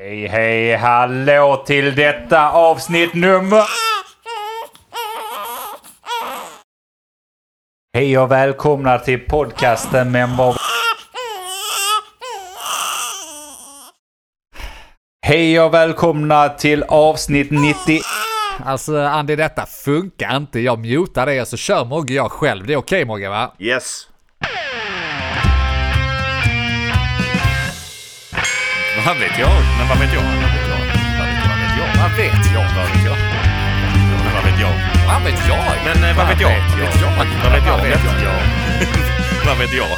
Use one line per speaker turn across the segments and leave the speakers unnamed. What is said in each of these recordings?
Hej, hej, hallå till detta avsnitt nummer... Hej och välkomna till podcasten vad... Hej och välkomna till avsnitt 90...
Alltså Andy, detta funkar inte. Jag mutar det och så kör Mogge jag själv. Det är okej Mogge va?
Yes.
Vad vet jag? Men vad vet jag? Vad vet jag? Vad vet jag?
Vad vet jag?
Vad vet jag? Men vad vet jag?
Vad vet jag?
Men eh, vad vet jag?
Vad vet jag?
Vad vet jag?
Vad vet jag?
Vad vet jag?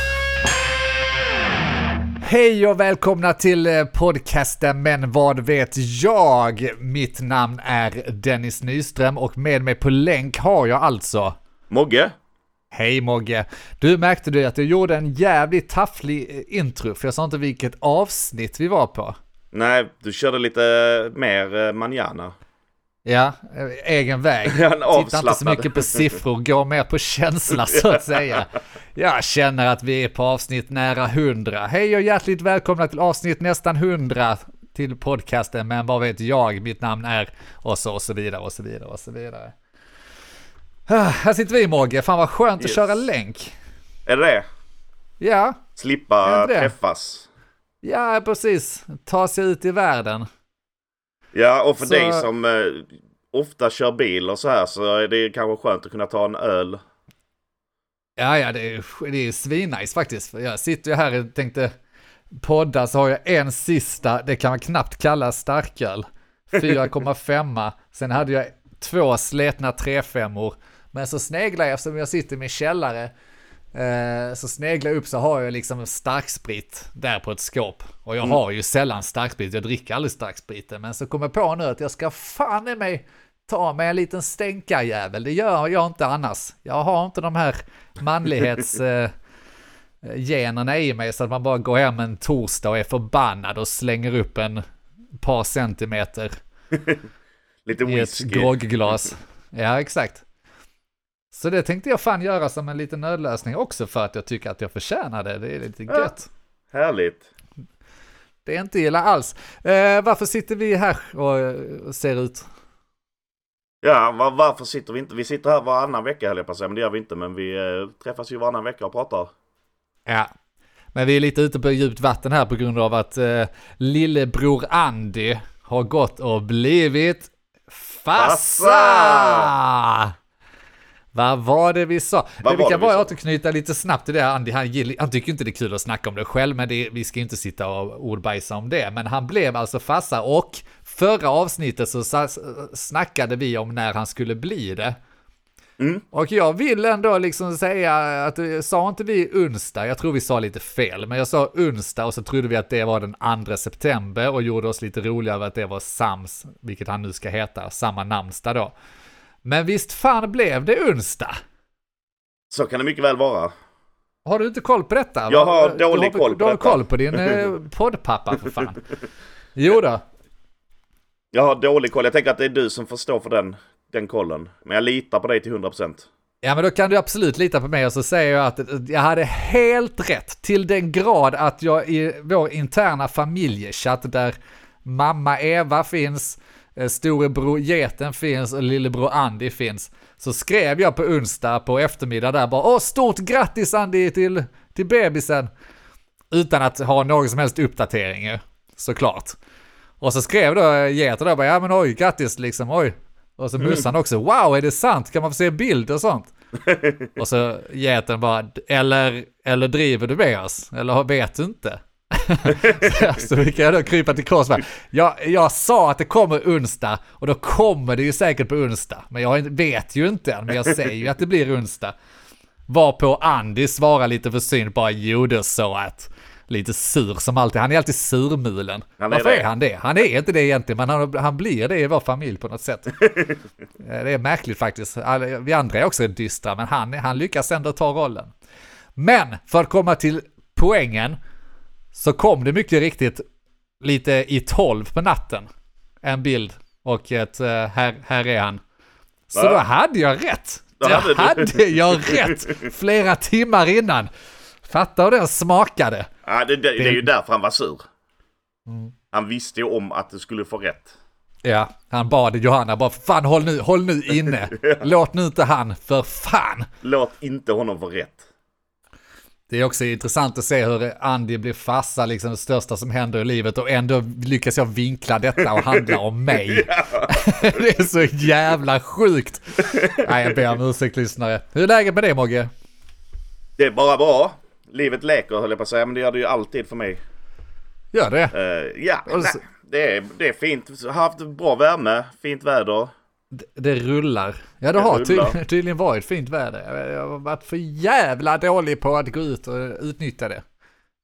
Hej och välkomna till eh, podcasten Men vad vet jag? Mitt namn är Dennis Nyström och med mig på länk har jag alltså
Mogge?
Hej Mogge! Du märkte du att jag gjorde en jävligt tafflig eh, intro för jag sa inte vilket avsnitt vi var på.
Nej, du körde lite mer eh, manjana.
Ja, eh, egen väg. Titta inte så mycket på siffror, gå mer på känsla så att säga. Jag känner att vi är på avsnitt nära 100. Hej och hjärtligt välkomna till avsnitt nästan 100 till podcasten, men vad vet jag, mitt namn är och så och så vidare och så vidare och så vidare. Ah, här sitter vi Mogge, fan vad skönt
Yes.
att köra länk.
Är det det?
Ja,
Slippa
det det?
träffas.
ja precis. Ta sig ut i världen.
Ja, och för
Så-
dig som eh, ofta kör bil och så här så är det kanske skönt att kunna ta en öl.
Ja, ja, det är, det är svinnice faktiskt. Jag sitter ju här och tänkte podda så har jag en sista, det kan man knappt kalla starköl. 4,5. Sen hade jag två sletna 3,5 Men så sneglar jag, eftersom jag sitter i min källare, eh, så sneglar jag upp så har jag liksom en starksprit där på ett skåp. Och jag har ju sällan starksprit, jag dricker aldrig starksprit. Men så kommer jag på nu att jag ska fan i mig ta mig en liten stänkarjävel. Det gör jag inte annars. Jag har inte de här manlighets... Eh, generna i mig så att man bara går hem en torsdag och är förbannad och slänger upp en par centimeter
Lite
i ett
whisky.
grogglas. Ja, exakt. Så det tänkte jag fan göra som en liten nödlösning också för att jag tycker att jag förtjänar det. Det är lite
Ja.
gött.
Härligt.
Det är inte illa alls. Eh, varför sitter vi här och, och ser ut?
Ja, var, varför sitter vi inte? Vi sitter här varannan vecka höll jag på att säga, men det gör vi inte. Men vi eh, träffas ju varannan vecka och pratar.
Ja. Men vi är lite ute på djupt vatten här på grund av att eh, lillebror Andy har gått och blivit farsa! Vad var det vi sa?
Vad
det vi kan
det vi
bara
sa?
återknyta lite snabbt till det här. Andy, han, gill- han tycker inte det är kul att snacka om det själv, men det, vi ska inte sitta och ordbajsa om det. Men han blev alltså farsa och förra avsnittet så snackade vi om när han skulle bli det. Och jag vill ändå liksom säga att, eh, sa inte vi onsdag? Jag tror vi sa lite fel, men jag sa onsdag och så trodde vi att det var den 2 september och gjorde oss lite roliga över att det var Sams, vilket han nu ska heta, samma namnsdag då. Men visst fan blev det onsdag?
Så kan det mycket väl vara.
Har du inte koll på detta?
Jag har
Du
dålig koll på
Du har
detta.
koll på din eh, poddpappa för fan. Jo då.
Jag har dålig koll. Jag tänker att det är du som får stå för den, den kollen. Men jag litar på dig till 100%.
Ja men då kan du absolut lita på mig och så säger jag att jag hade helt rätt till den grad att jag i vår interna familjechatt där mamma Eva finns, storebror Geten finns och lillebror Andy finns. Så skrev jag på onsdag på eftermiddag där bara åh stort grattis Andy till, till bebisen. Utan att ha någon som helst uppdatering såklart. Och så skrev då Geten där bara ja men oj grattis liksom oj. Och så mussan också wow är det sant kan man få se bild och sånt. Och så geten bara, eller, eller driver du med oss? Eller vet du inte? så vi kan då krypa till kors. Jag, jag sa att det kommer onsdag och då kommer det ju säkert på onsdag. Men jag vet ju inte än, men jag säger ju att det blir onsdag. Varpå Andy svarar lite försynt bara, jo det så att lite sur som alltid. Han är alltid surmulen.
Han är
Varför
det.
är han det? Han är inte det egentligen, men han, han blir det i vår familj på något sätt. Det är märkligt faktiskt. Vi andra är också dystra, men han, han lyckas ändå ta rollen. Men för att komma till poängen så kom det mycket riktigt lite i tolv på natten. En bild och ett eh, här, här är han. Så
Va?
då hade jag rätt.
Då hade
hade,
du.
jag rätt flera timmar innan. Fatta hur den smakade.
Ja, det, det, det är ju därför han var sur. Han visste ju om att du skulle få rätt.
Ja, han bad Johanna bara fan håll nu, håll nu inne. Låt nu inte han, för fan.
Låt inte honom få rätt.
Det är också intressant att se hur Andy blir farsa, liksom det största som händer i livet och ändå lyckas jag vinkla detta och handla om mig. det är så jävla sjukt. Nej, jag ber om ursäkt lyssnare. Hur är läget med dig Mogge?
Det är bara bra. Livet leker höll jag på att säga, men det gör det ju alltid för mig.
Gör det?
Eh, ja,
så-
det, är, det är fint. Haft bra värme, fint väder.
Det, det rullar. Ja, det
Det
har ty tydligen varit fint väder. Jag- Jag har varit för jävla dålig på att gå ut och utnyttja det.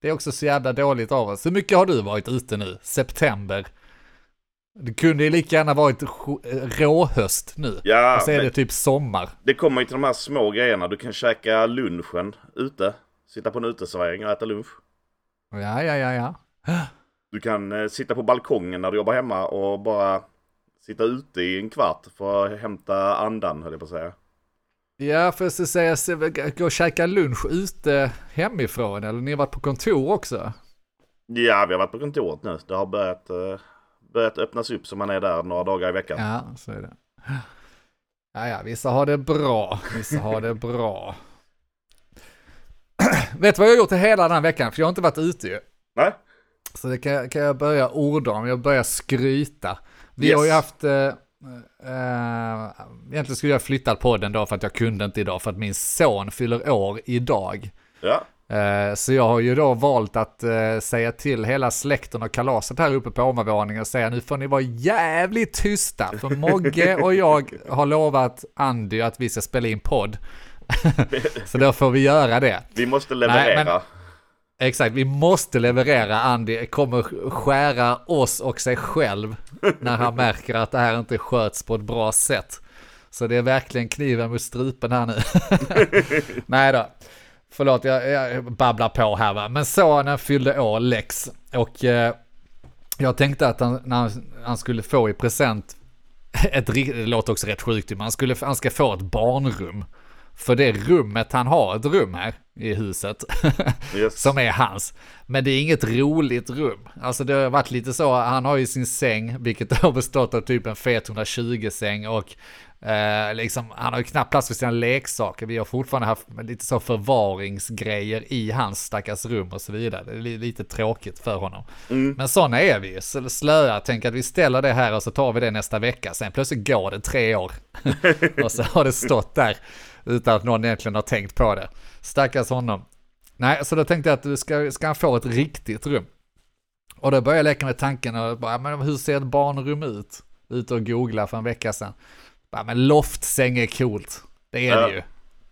Det är också så jävla dåligt av oss. Hur mycket har du varit ute nu? September? Det kunde ju lika gärna varit sj- råhöst nu.
Ja,
och så är det typ sommar.
Det kommer ju till de här små grejerna. Du kan käka lunchen ute. Sitta på en uteservering och äta lunch.
Ja, ja, ja, ja.
Du kan eh, sitta på balkongen när du jobbar hemma och bara sitta ute i en kvart för att hämta andan höll jag på att säga.
Ja, för att säga, gå och käka lunch ute hemifrån, eller ni har varit på kontor också?
Ja, vi har varit på kontoret nu. Det har börjat, eh, börjat öppnas upp så man är där några dagar i veckan.
Ja, så är det. Ja, ja, vissa har det bra, vissa har det bra. Vet du vad jag har gjort hela den här veckan? För jag har inte varit ute ju.
Nej?
Så det kan, kan jag börja orda om, jag börjar skryta. Vi
Yes.
har ju haft, eh, eh, egentligen skulle jag flyttat podden då för att jag kunde inte idag för att min son fyller år idag.
Ja.
Eh, Så jag har ju då valt att eh, säga till hela släkten och kalaset här uppe på ovanvåningen och säga nu får ni vara jävligt tysta för Mogge och jag har lovat Andy att vi ska spela in podd. Så då får vi göra det.
Vi måste leverera.
men- Exakt, vi måste leverera. Andy kommer skära oss och sig själv när han märker att det här inte sköts på ett bra sätt. Så det är verkligen kniven mot strupen här nu. Nej då. Förlåt, jag, jag babblar på här va. Men sonen fyllde år, Lex. Och eh, jag tänkte att han, när han, han skulle få i present ett det låter också rätt sjukt, men han, skulle, han ska få ett barnrum. För det rummet han har, ett rum här i huset,
Yes.
som är hans. Men det är inget roligt rum. Alltså det har varit lite så, han har ju sin säng, vilket har bestått av typ en fet 120-säng och eh, liksom, han har ju knappt plats för sina leksaker. Vi har fortfarande haft lite så förvaringsgrejer i hans stackars rum och så vidare. Det är li- lite tråkigt för honom. Men sådana är vi, så slöa. Tänk att vi ställer det här och så tar vi det nästa vecka. Sen plötsligt går det tre år. och så har det stått där utan att någon egentligen har tänkt på det. Stackars honom. Nej, så då tänkte jag att du ska, ska han få ett riktigt rum. Och då började jag leka med tanken och bara, men hur ser ett barnrum ut? Ute och googla för en vecka sedan. Bara, men loftsäng är coolt. Det är det ju.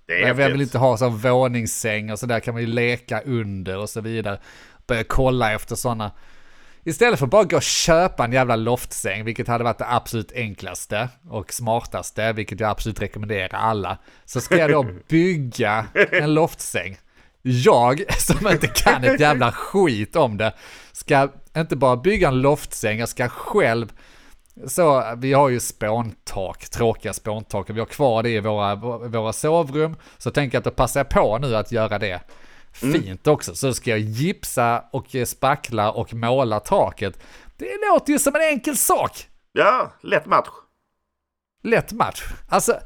Det
Men
är
jag vill inte ha så våningssäng och så där kan man ju leka under och så vidare. Börja kolla efter sådana. Istället för att bara gå och köpa en jävla loftsäng, vilket hade varit det absolut enklaste och smartaste, vilket jag absolut rekommenderar alla, så ska jag då bygga en loftsäng. Jag, som inte kan ett jävla skit om det, ska inte bara bygga en loftsäng, jag ska själv så vi har ju spåntak, tråkiga spåntak, och vi har kvar det i våra, våra sovrum. Så tänker jag att då passar jag på nu att göra det fint också. Så ska jag gipsa och spackla och måla taket. Det låter ju som en enkel sak.
Ja, lätt match.
Lätt match. Alltså,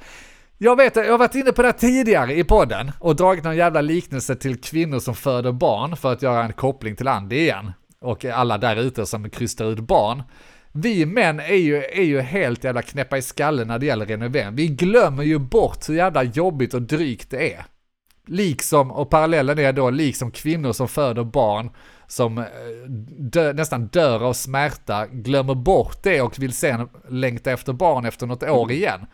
jag vet, jag har varit inne på det tidigare i podden och dragit någon jävla liknelse till kvinnor som föder barn för att göra en koppling till Andy igen. Och alla där ute som krystar ut barn. Vi män är ju, är ju helt jävla knäppa i skallen när det gäller renovering. Vi glömmer ju bort hur jävla jobbigt och drygt det är. Liksom, och parallellen är då, liksom kvinnor som föder barn som eh, dö, nästan dör av smärta, glömmer bort det och vill sen längta efter barn efter något år igen.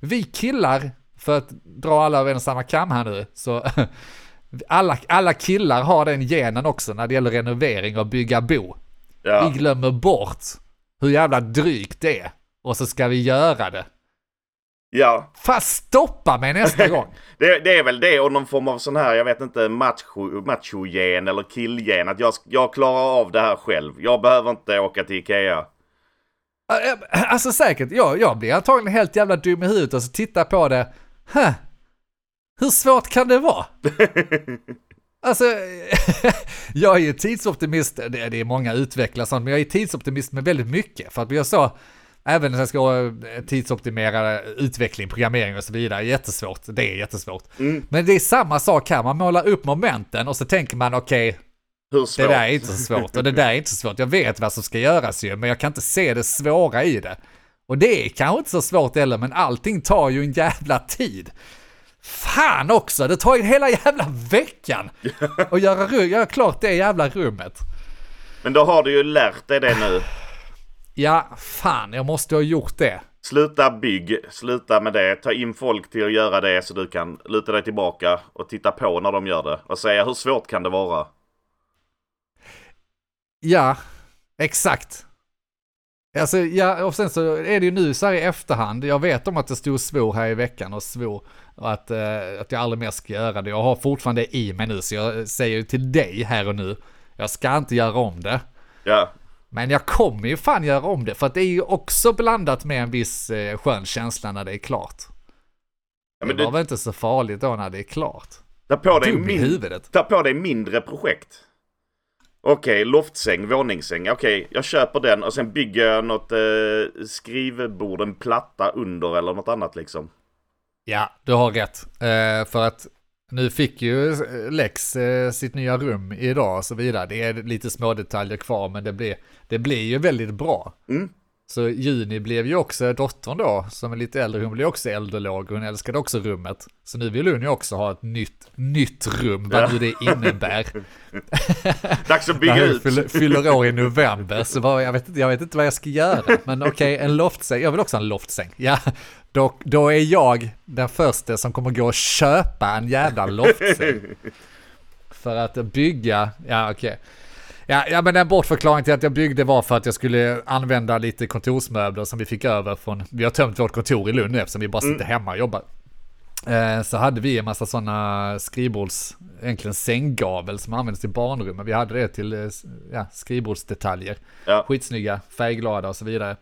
Vi killar, för att dra alla över en samma kam här nu, så alla, alla killar har den genen också när det gäller renovering och bygga bo.
Ja.
Vi glömmer bort hur jävla drygt det är. Och så ska vi göra det.
Ja.
Fast stoppa mig nästa gång.
Det, det är väl det och någon form av sån här, jag vet inte, macho, machogen eller killgen. Att jag, jag klarar av det här själv. Jag behöver inte åka till Ikea.
Alltså säkert, jag, jag blir antagligen helt jävla dum i huvudet och så tittar på det. Huh. Hur svårt kan det vara? Alltså, jag är ju tidsoptimist, det det är många utvecklare sånt, men jag är tidsoptimist med väldigt mycket. För att jag sa, även när jag ska eh, tidsoptimera utveckling, programmering och så vidare, jättesvårt. Det är jättesvårt. Men det är samma sak här, man målar upp momenten och så tänker man okej,
Hur
det där är inte så svårt och det där är inte så svårt. Jag vet vad som ska göras ju, men jag kan inte se det svåra i det. Och det är kanske inte så svårt heller, men allting tar ju en jävla tid. Fan också, det tar ju hela jävla veckan att göra, göra klart det jävla rummet.
Men då har du ju lärt dig det nu.
Ja, fan, jag måste ha gjort det.
Sluta bygg, sluta med det. Ta in folk till att göra det så du kan luta dig tillbaka och titta på när de gör det. Och säga hur svårt kan det vara?
Ja, exakt. Alltså, ja, och sen så är det ju nu så här i efterhand. Jag vet om att jag stod och svor här i veckan och svor att, eh, att jag aldrig mer ska göra det. Jag har fortfarande i mig nu, så jag säger ju till dig här och nu. Jag ska inte göra om det.
Ja,
Men jag kommer ju fan göra om det, för att det är ju också blandat med en viss eh, skön känsla när det är klart.
ja men
det var väl inte så farligt då när det är klart.
ta på dig, min, ta på dig mindre projekt. Okej, loftsäng, våningssäng. Okej, jag köper den och sen bygger jag något eh, skrivbord, en platta under eller något annat liksom.
Ja, du har rätt. Eh, för att nu fick ju eh, Lex eh, sitt nya rum idag och så vidare. Det är lite små detaljer kvar, men det blir, det blir ju väldigt bra.
Mm.
Så Juni blev ju också dottern då, som är lite äldre, hon blev också äldrelåg, hon älskade också rummet. Så nu vill hon ju också ha ett nytt, nytt rum, vad nu det innebär.
Dags att bygga ut.
fyller, fyller år i november, så vad, jag, vet inte, jag vet inte vad jag ska göra. Men okej, en loftsäng, jag vill också ha en loftsäng. Ja, då, då är jag den första som kommer gå och köpa en jävla loftsäng. För att bygga, ja okej. Ja, ja, men en bortförklaring till att jag byggde var för att jag skulle använda lite kontorsmöbler som vi fick över från, vi har tömt vårt kontor i Lund nu eftersom vi bara sitter hemma och jobbar. Eh, Så hade vi en massa sådana skrivbords, egentligen sänggavel som användes till barnrum, men vi hade det till eh, ja, skrivbordsdetaljer.
Ja.
Skitsnygga, färgglada och så vidare.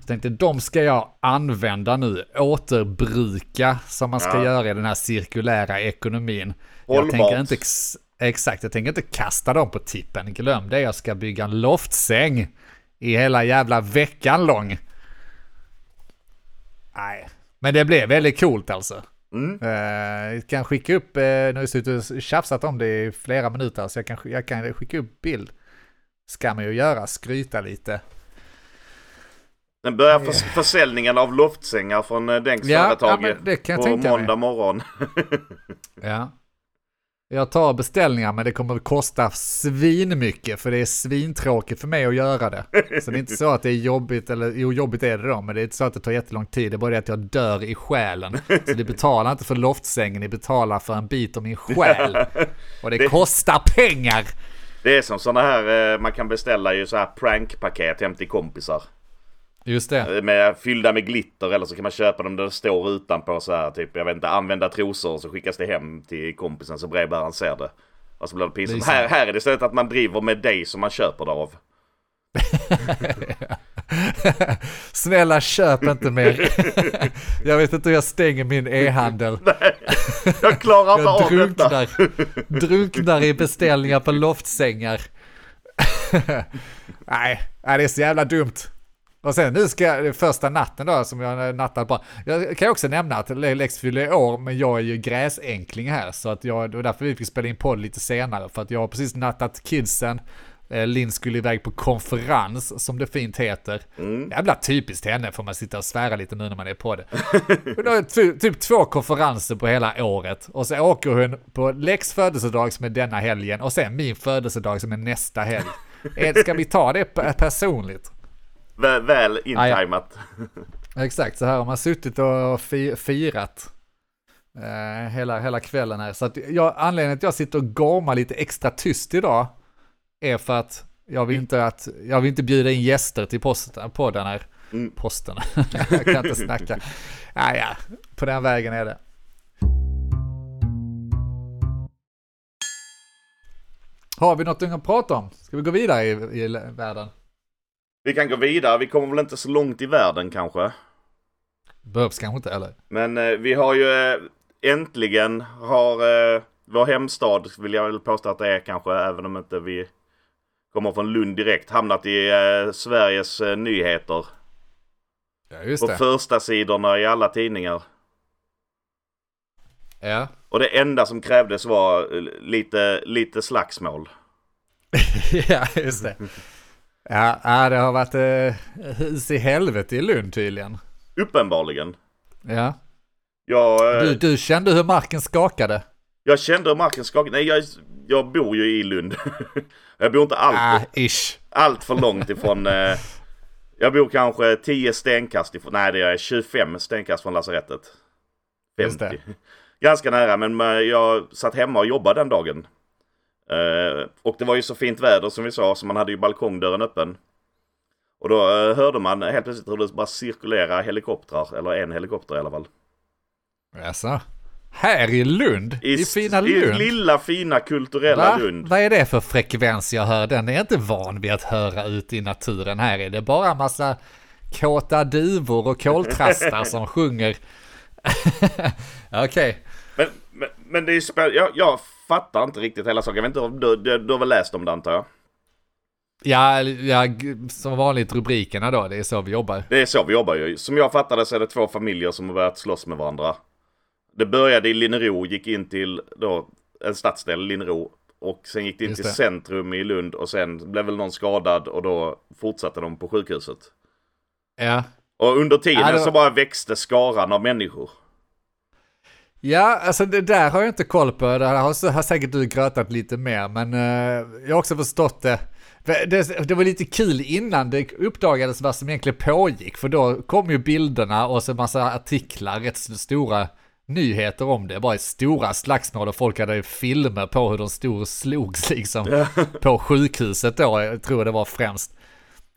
Så tänkte de ska jag använda nu, återbruka som man ska
Ja.
göra i den här cirkulära ekonomin. Jag tänker inte ex- exakt, jag tänker inte kasta dem på tippen. Glöm det, jag ska bygga en loftsäng i hela jävla veckan lång. Nej, men det blev väldigt coolt alltså.
Mm.
Jag kan skicka upp, eh, nu har jag suttit och tjafsat om det i flera minuter, så jag kan, jag kan skicka upp bild. Ska man ju göra, skryta lite.
Sen börjar förs försäljningen av loftsängar från eh, Denks
Ja,
företag
ja,
på måndag morgon.
Ja. Jag tar beställningar men det kommer att kosta svinmycket för det är svintråkigt för mig att göra det. Så det är inte så att det är jobbigt, eller jo jobbigt är det då, men det är inte så att det tar jättelång tid. Det är bara det att jag dör i själen. Så ni betalar inte för loftsängen, ni betalar för en bit av min själ. Och det,
Det-
kostar pengar!
Det är som sådana här, eh, man kan beställa ju så här prankpaket hem till kompisar.
Just det.
Eh, Med, fyllda med glitter eller så kan man köpa dem där det står utanpå så här typ, jag vet inte, använda trosor och så skickas det hem till kompisen så brevbäraren ser det. Och så blir det pinsamt. Här, här är det istället att man driver med dig som man köper det av.
Snälla köp inte mer. jag vet inte hur jag stänger min e-handel.
Jag klarar inte av detta.
drunknar, drunknar i beställningar på loftsängar. nej, nej, det är så jävla dumt. Och sen nu ska jag, första natten då som jag nattat på. Jag kan också nämna att Lex fyller år, men jag är ju gräsänkling här. Så att jag, det var därför vi fick spela in podd lite senare. För att jag har precis nattat kidsen. Eh, Linn skulle iväg på konferens, som det fint heter. Jävla typiskt henne, får man sitta och svära lite nu när man är på det. Typ två konferenser på hela året. Och så åker hon på Lex födelsedag som är denna helgen och sen min födelsedag som är nästa helg. Eh, Ska vi ta det pe- personligt?
Väl, väl
ja.
intimat.
Exakt, så här har man suttit och fi- firat eh, hela, hela kvällen här. Så att jag, anledningen att jag sitter och gormar lite extra tyst idag är för att jag vill inte, att, jag vill inte bjuda in gäster till posten, podden här.
Mm.
Posten. jag kan inte snacka. Ja, ja, på den vägen är det. Har vi något att prata om? Ska vi gå vidare i, i världen?
Vi kan gå vidare, vi kommer väl inte så långt i världen kanske.
Behövs kanske inte eller?
Men eh, vi har ju eh, äntligen har eh, vår hemstad vill jag väl påstå att det är kanske, även om inte vi kommer från Lund direkt, hamnat i eh, Sveriges eh, nyheter.
Ja, just
På
det.
första sidorna i alla tidningar.
Ja.
Och det enda som krävdes var eh, lite, lite slagsmål.
ja, just det. Ja, det har varit eh, hus i helvete i Lund tydligen.
Uppenbarligen.
Ja.
Jag, eh,
Du, du kände hur marken skakade?
jag kände hur marken skakade. Nej, jag, jag bor ju i Lund. jag bor inte allt,
Ah, ish.
allt för långt ifrån... Eh, jag bor kanske 10 stenkast ifrån... Nej, det är 25 stenkast från lasarettet.
Just
50.
det.
Ganska nära, men jag satt hemma och jobbade den dagen. Eh, och det var ju så fint väder som vi sa, så man hade ju balkongdörren öppen. Och då eh, hörde man helt plötsligt hur det bara cirkulerar helikoptrar, eller en helikopter i alla fall.
Alltså. Här i Lund? I, fina
I
Lund?
lilla fina kulturella
Va?
Lund.
Vad är det för frekvens jag hör? Den är jag inte van vid att höra ute i naturen. Här är det bara massa kåta duvor och koltrastar som sjunger. Okej.
Men, men, men det är spä- jag, jag fattar inte riktigt hela saken. Jag vet inte du, du, du har väl läst om det antar jag?
Ja, ja, som vanligt rubrikerna då, det är så vi jobbar.
Det är så vi jobbar ju. Som jag fattade så är det två familjer som har börjat slåss med varandra. Det började i Linnero, gick in till då en stadsdel, Linnero. Och sen gick det in
Just
till
det.
centrum i Lund och sen blev väl någon skadad och då fortsatte de på sjukhuset.
Ja.
Och under tiden
Ja, det var-
så bara växte skaran av människor.
Ja, alltså det där har jag inte koll på. Det har, har säkert du grötat lite mer, men eh, jag har också förstått det. Det, det var lite kul innan det uppdagades vad som egentligen pågick, för då kom ju bilderna och så massa artiklar, rätt stora nyheter om det. Bara stora slagsmål och folk hade filmer på hur de stod och slogs liksom på sjukhuset då, jag tror det var främst.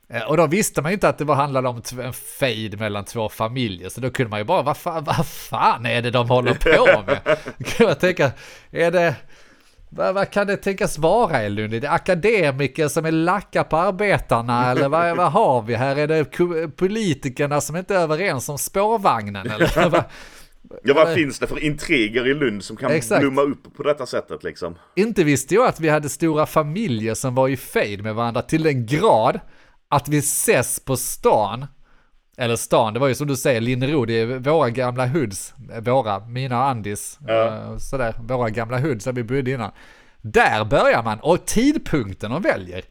Eh, Och då visste man ju inte att det var handlade om en fejd mellan två familjer, så då kunde man ju bara, vad fan, vad fan är det de håller på med? Kan jag tänka, är det, vad, vad kan det tänkas vara i Lund? Är det akademiker som är lacka på arbetarna eller vad, vad har vi här? Är det politikerna som inte är överens om spårvagnen eller? vad?
Ja, vad finns det för intriger i Lund som kan
Exakt.
blomma upp på detta sättet liksom?
Inte visste jag att vi hade stora familjer som var i fejd med varandra till den grad att vi ses på stan. Eller stan, det var ju som du säger, Linnero, det är våra gamla hoods. Våra, mina och Andis. eh, Sådär, våra gamla hoods där vi bodde innan. Där börjar man, och tidpunkten de väljer.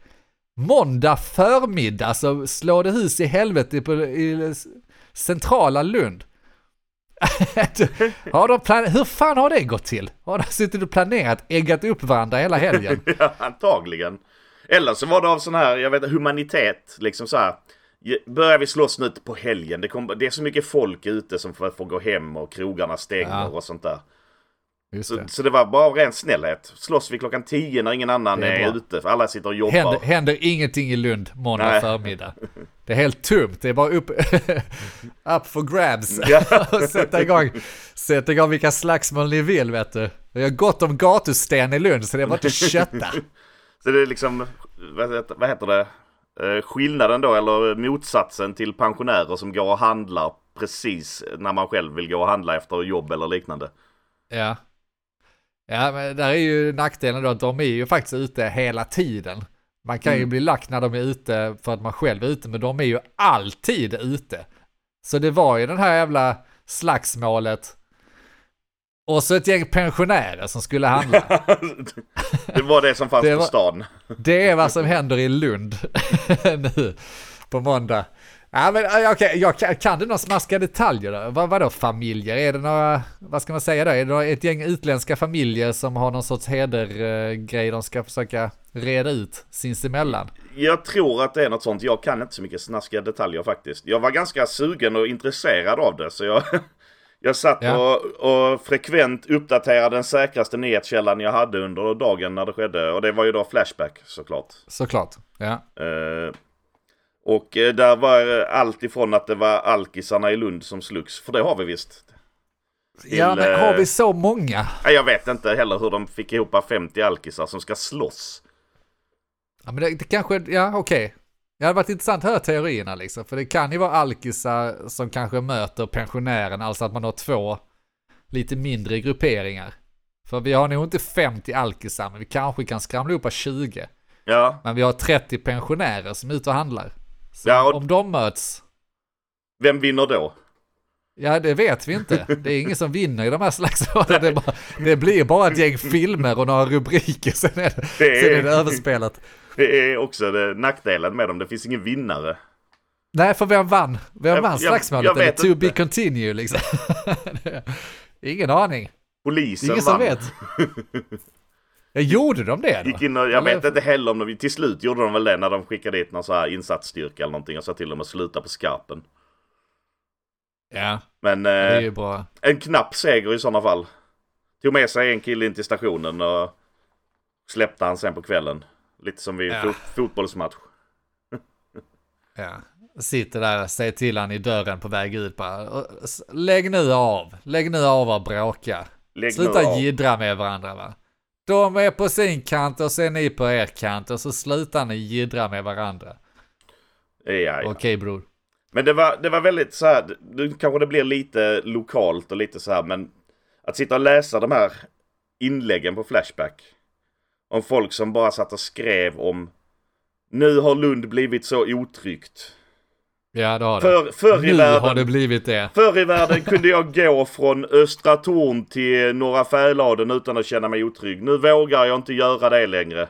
Måndag förmiddag så slår det hus i helvete på, i centrala Lund. har de plan- Hur fan har det gått till? Har de suttit och planerat, äggat upp varandra hela helgen?
Ja, antagligen. Eller så var det av sån här, jag vet humanitet. Liksom så här. "Ja, Börjar vi slåss nu på helgen? Det, kom, det är så mycket folk ute som får, får gå hem och krogarna stänger
Ja.
och sånt där.
Just
Så,
det.
så det var bara ren snällhet. Slåss vi klockan 10 när ingen annan
Det är
är,
bra.
ute. För alla sitter och jobbar.
Händer, händer ingenting i Lund måndag
Nej.
förmiddag. Det är helt tomt, det är bara upp, up for grabs. Och sätta igång, sätta igång vilka slagsmål ni vill vet du. Vi har gott om gatusten i Lund så det är bara att kötta.
Så det är liksom, vad heter, det? Eh, skillnaden då, eller motsatsen till pensionärer som går och handlar precis när man själv vill gå och handla efter jobb eller liknande.
Ja. Ja, men där är ju nackdelen då att de är ju faktiskt ute hela tiden. Man kan ju bli lack när de är ute för att man själv är ute, men de är ju alltid ute. Så det var ju den här jävla slagsmålet. Och så ett gäng pensionärer som skulle handla.
det var det som fanns
Det
på
var-
stan.
Det är vad som händer i Lund nu på måndag. Ja, men äh, okej, jag kan, kan du några smaskiga detaljer då? Vad, vadå familjer? Är det några, vad ska man säga då? Är det några- ett gäng utländska familjer som har någon sorts hedergrej de ska försöka reda ut sinsemellan?
Jag tror att det är något sånt. Jag kan inte så mycket snaskiga detaljer faktiskt. Jag var ganska sugen och intresserad av det så jag, jag satt
Ja.
och, och frekvent uppdaterade den säkraste nyhetskällan jag hade under dagen när det skedde. Och det var ju då Flashback såklart.
Såklart. Ja.
Eh, och eh, där var eh, allt ifrån att det var alkisarna i Lund som slogs, för det har vi visst. Till,
ja, men har vi så många?
Nej, Jag vet inte heller hur de fick ihop 50 alkisar som ska slåss.
Ja, men det, det kanske, ja okej. Det hade varit intressant att höra teorierna liksom, för det kan ju vara alkisar som kanske möter pensionären, alltså att man har två lite mindre grupperingar. För vi har nog inte 50 alkisar, men vi kanske kan skramla ihop 20.
Ja,
Men vi har 30 pensionärer som är ute och handlar. Så
Ja, och-
om de möts,
vem vinner då?
ja det vet vi inte. Det är ingen som vinner i de här slagsmålen. Det, det blir bara ett gäng filmer och några rubriker, sen är det,
Det är-
sen är det överspelat.
Det är också det, nackdelen med dem, det finns ingen vinnare.
Nej, för vem vann? Vem
Jag-
vann slagsmålet?
vet
Eller to be
inte.
continue liksom? ingen aning.
Polisen
Ingen som
vann.
vet. Ja, gjorde de det då?
Gick in och, jag
Eller-
vet inte heller om de, till slut gjorde de väl det när de skickade dit någon så här insatsstyrka eller någonting och sa till dem att sluta på skarpen.
Ja,
Men
det är
eh,
ju bra.
en knapp seger i sådana fall. Tog med sig en kille in till stationen och släppte han sen på kvällen. Lite som vid
Ja.
fot- fotbollsmatch.
Ja. Sitter där, säger till han i dörren på väg ut bara. "Och s- Lägg nu av. Lägg nu av och bråka.
Lägg
Sluta jiddra med varandra va. De är på sin kant och sen ni på er kant och så slutar ni jiddra med varandra.
Ja, ja.
Okej bror.
Men det var, det var väldigt så här, nu kanske det blir lite lokalt och lite så här, men att sitta och läsa de här inläggen på Flashback. Om folk som bara satt och skrev om nu har Lund blivit så otryggt.
Ja det har det.
För, förr, i
nu har
världen,
det blivit det.
förr i världen kunde jag gå från Östra Torn till Norra Fäladen utan att känna mig otrygg. Nu vågar jag inte göra det längre.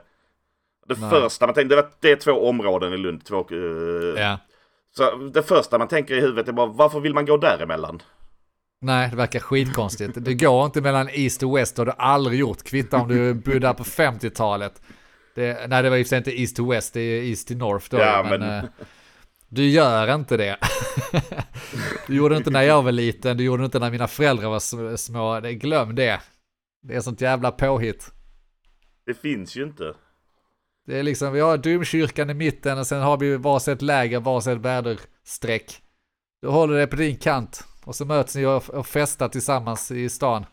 Det
Nej.
första man tänkte, det, var, det är två områden i Lund. Två, eh,
Ja.
Så det första man tänker i huvudet är bara varför vill man gå däremellan?
Nej, det verkar skitkonstigt. Det går inte mellan East och West och det har du aldrig gjort. Kvitta om du bodde på 50-talet. Det, nej, det var sig inte East to West, det är East to North då.
Ja,
men,
men-
eh, du gör inte det. du gjorde det inte när jag var liten, du gjorde det inte när mina föräldrar var sm- små. Glöm det. Det är sånt jävla påhitt.
Det finns ju inte.
Det är liksom, vi har domkyrkan i mitten och sen har vi varsitt läger, varsitt väderstreck. Du håller det på din kant och så möts ni och, och festar tillsammans i stan.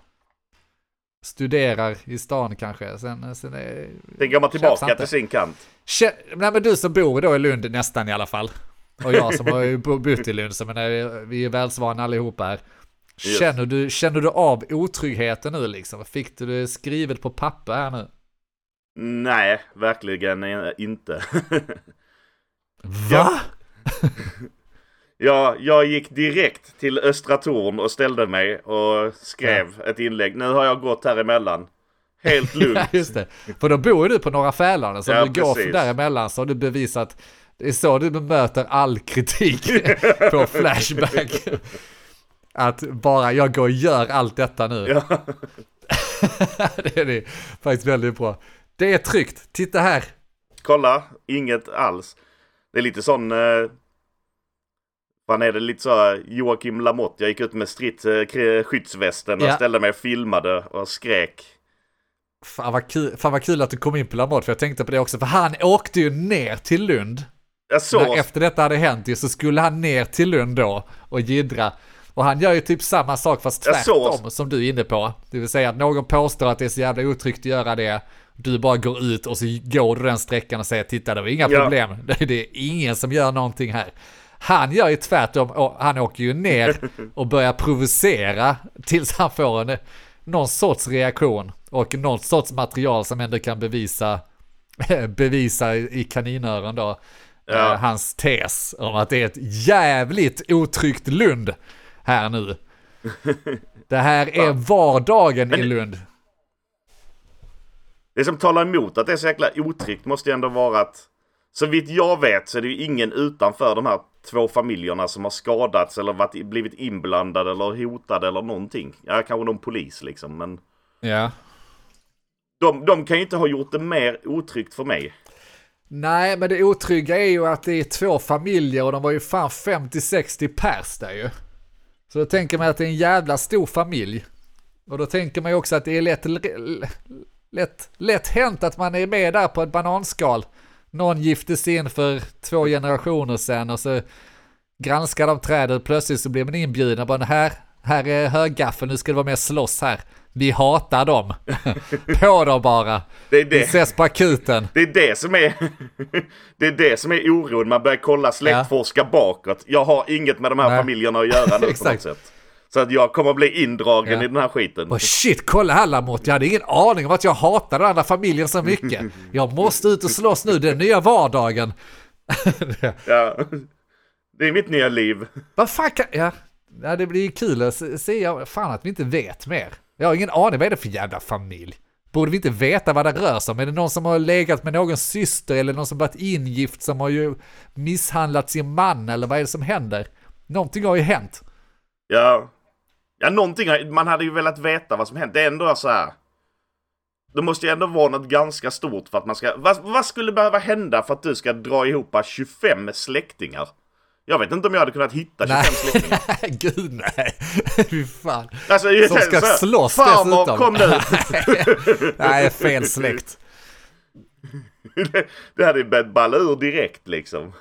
Studerar i stan kanske. Sen, sen är...
Sen går man tillbaka till sin kant.
Kä- Nej men du som bor då i Lund nästan i alla fall. Och jag som har bott i Lund, så men vi är välsvana allihopa här.
Yes.
Känner du, känner du av otryggheten nu liksom? Fick du det skrivet på papper här nu?
Nej, verkligen inte.
Va?
jag, jag gick direkt till Östra Torn och ställde mig och skrev ett inlägg. Nu har jag gått här emellan. Helt
Ja,
lugnt.
just det. För då bor du på Norra Fälaren, så
Ja,
om du går
precis.
däremellan så har du bevisat, det är så du bemöter all kritik på Flashback. Att bara jag går och gör allt detta nu.
Ja.
det är det faktiskt väldigt bra. Det är tryggt, titta här.
Kolla, inget alls. Det är lite sån... Eh, vad är det? Lite så Joakim Lamotte. Jag gick ut med stritt eh, skyddsvästen och
Ja.
ställde mig och filmade och skrek.
Fan vad, kul, fan vad kul att du kom in på Lamotte, för jag tänkte på det också, för han åkte ju ner till Lund.
Jag såg...
När efter detta hade hänt ju, så skulle han ner till Lund då och jiddra. Och han gör ju typ samma sak fast tvärtom som du är inne på. Det vill säga att någon påstår att det är så jävla otryggt att göra det. Du bara går ut och så går du den sträckan och säger titta det var inga
Ja.
problem. Det är ingen som gör någonting här. Han gör ju tvärtom, och han åker ju ner och börjar provocera tills han får en, någon sorts reaktion och någon sorts material som ändå kan bevisa, bevisa i kaninöron då
Ja.
eh, hans tes om att det är ett jävligt otryggt Lund här nu. Det här är vardagen i Lund.
Det som talar emot att det är så jäkla otryggt måste ju ändå vara att så vitt jag vet så är det ju ingen utanför de här två familjerna som har skadats eller varit, blivit inblandade eller hotade eller någonting. Ja, kanske någon polis liksom, men
Ja.
de, de kan ju inte ha gjort det mer otryggt för mig.
Nej, men det otrygga är ju att det är två familjer och de var ju fan 50-60 pers där ju. Så då tänker man att det är en jävla stor familj. Och då tänker man ju också att det är lätt, lätt, lätt hänt att man är med där på ett bananskal. Någon gifte sig in för två generationer sedan och så granskar de trädet plötsligt så blir man inbjuden och bara här, här är höggaffel, nu ska det vara med slåss här. Vi hatar dem. på dem bara.
Det är
Vi
det,
ses på akuten.
det, är det som är Det är det som är oron. Man börjar kolla släktforska bakåt. Jag har inget med de här
Nej.
familjerna att göra nu på något sätt. Så att jag kommer bli indragen
Ja.
i den här skiten.
Och shit, kolla här Lamotte, jag hade ingen aning om att jag hatade den andra familjen så mycket. Jag måste ut och slåss nu, den nya vardagen.
Ja. Det är mitt nya liv.
Vad fan kan... Ja, ja det blir kul att se- fan att vi inte vet mer. Jag har ingen aning, vad är det för jävla familj? Borde vi inte veta vad det rör sig om? Är det någon som har legat med någons syster eller någon som varit ingift som har ju misshandlat sin man eller vad är det som händer? Någonting har ju hänt.
Ja. Ja, någonting. Man hade ju velat veta vad som hänt. Det är ändå så här. Det måste ju ändå vara något ganska stort för att man ska... Vad, vad skulle behöva hända för att du ska dra ihop 25 släktingar? Jag vet inte om jag hade kunnat hitta 25
Nej,
släktingar.
gud nej. Fy fan.
Alltså,
Som ska
så
slåss
Farmor,
dessutom.
kom nu!
Nej, fel släkt.
det, det hade ju börjat balla ur direkt liksom.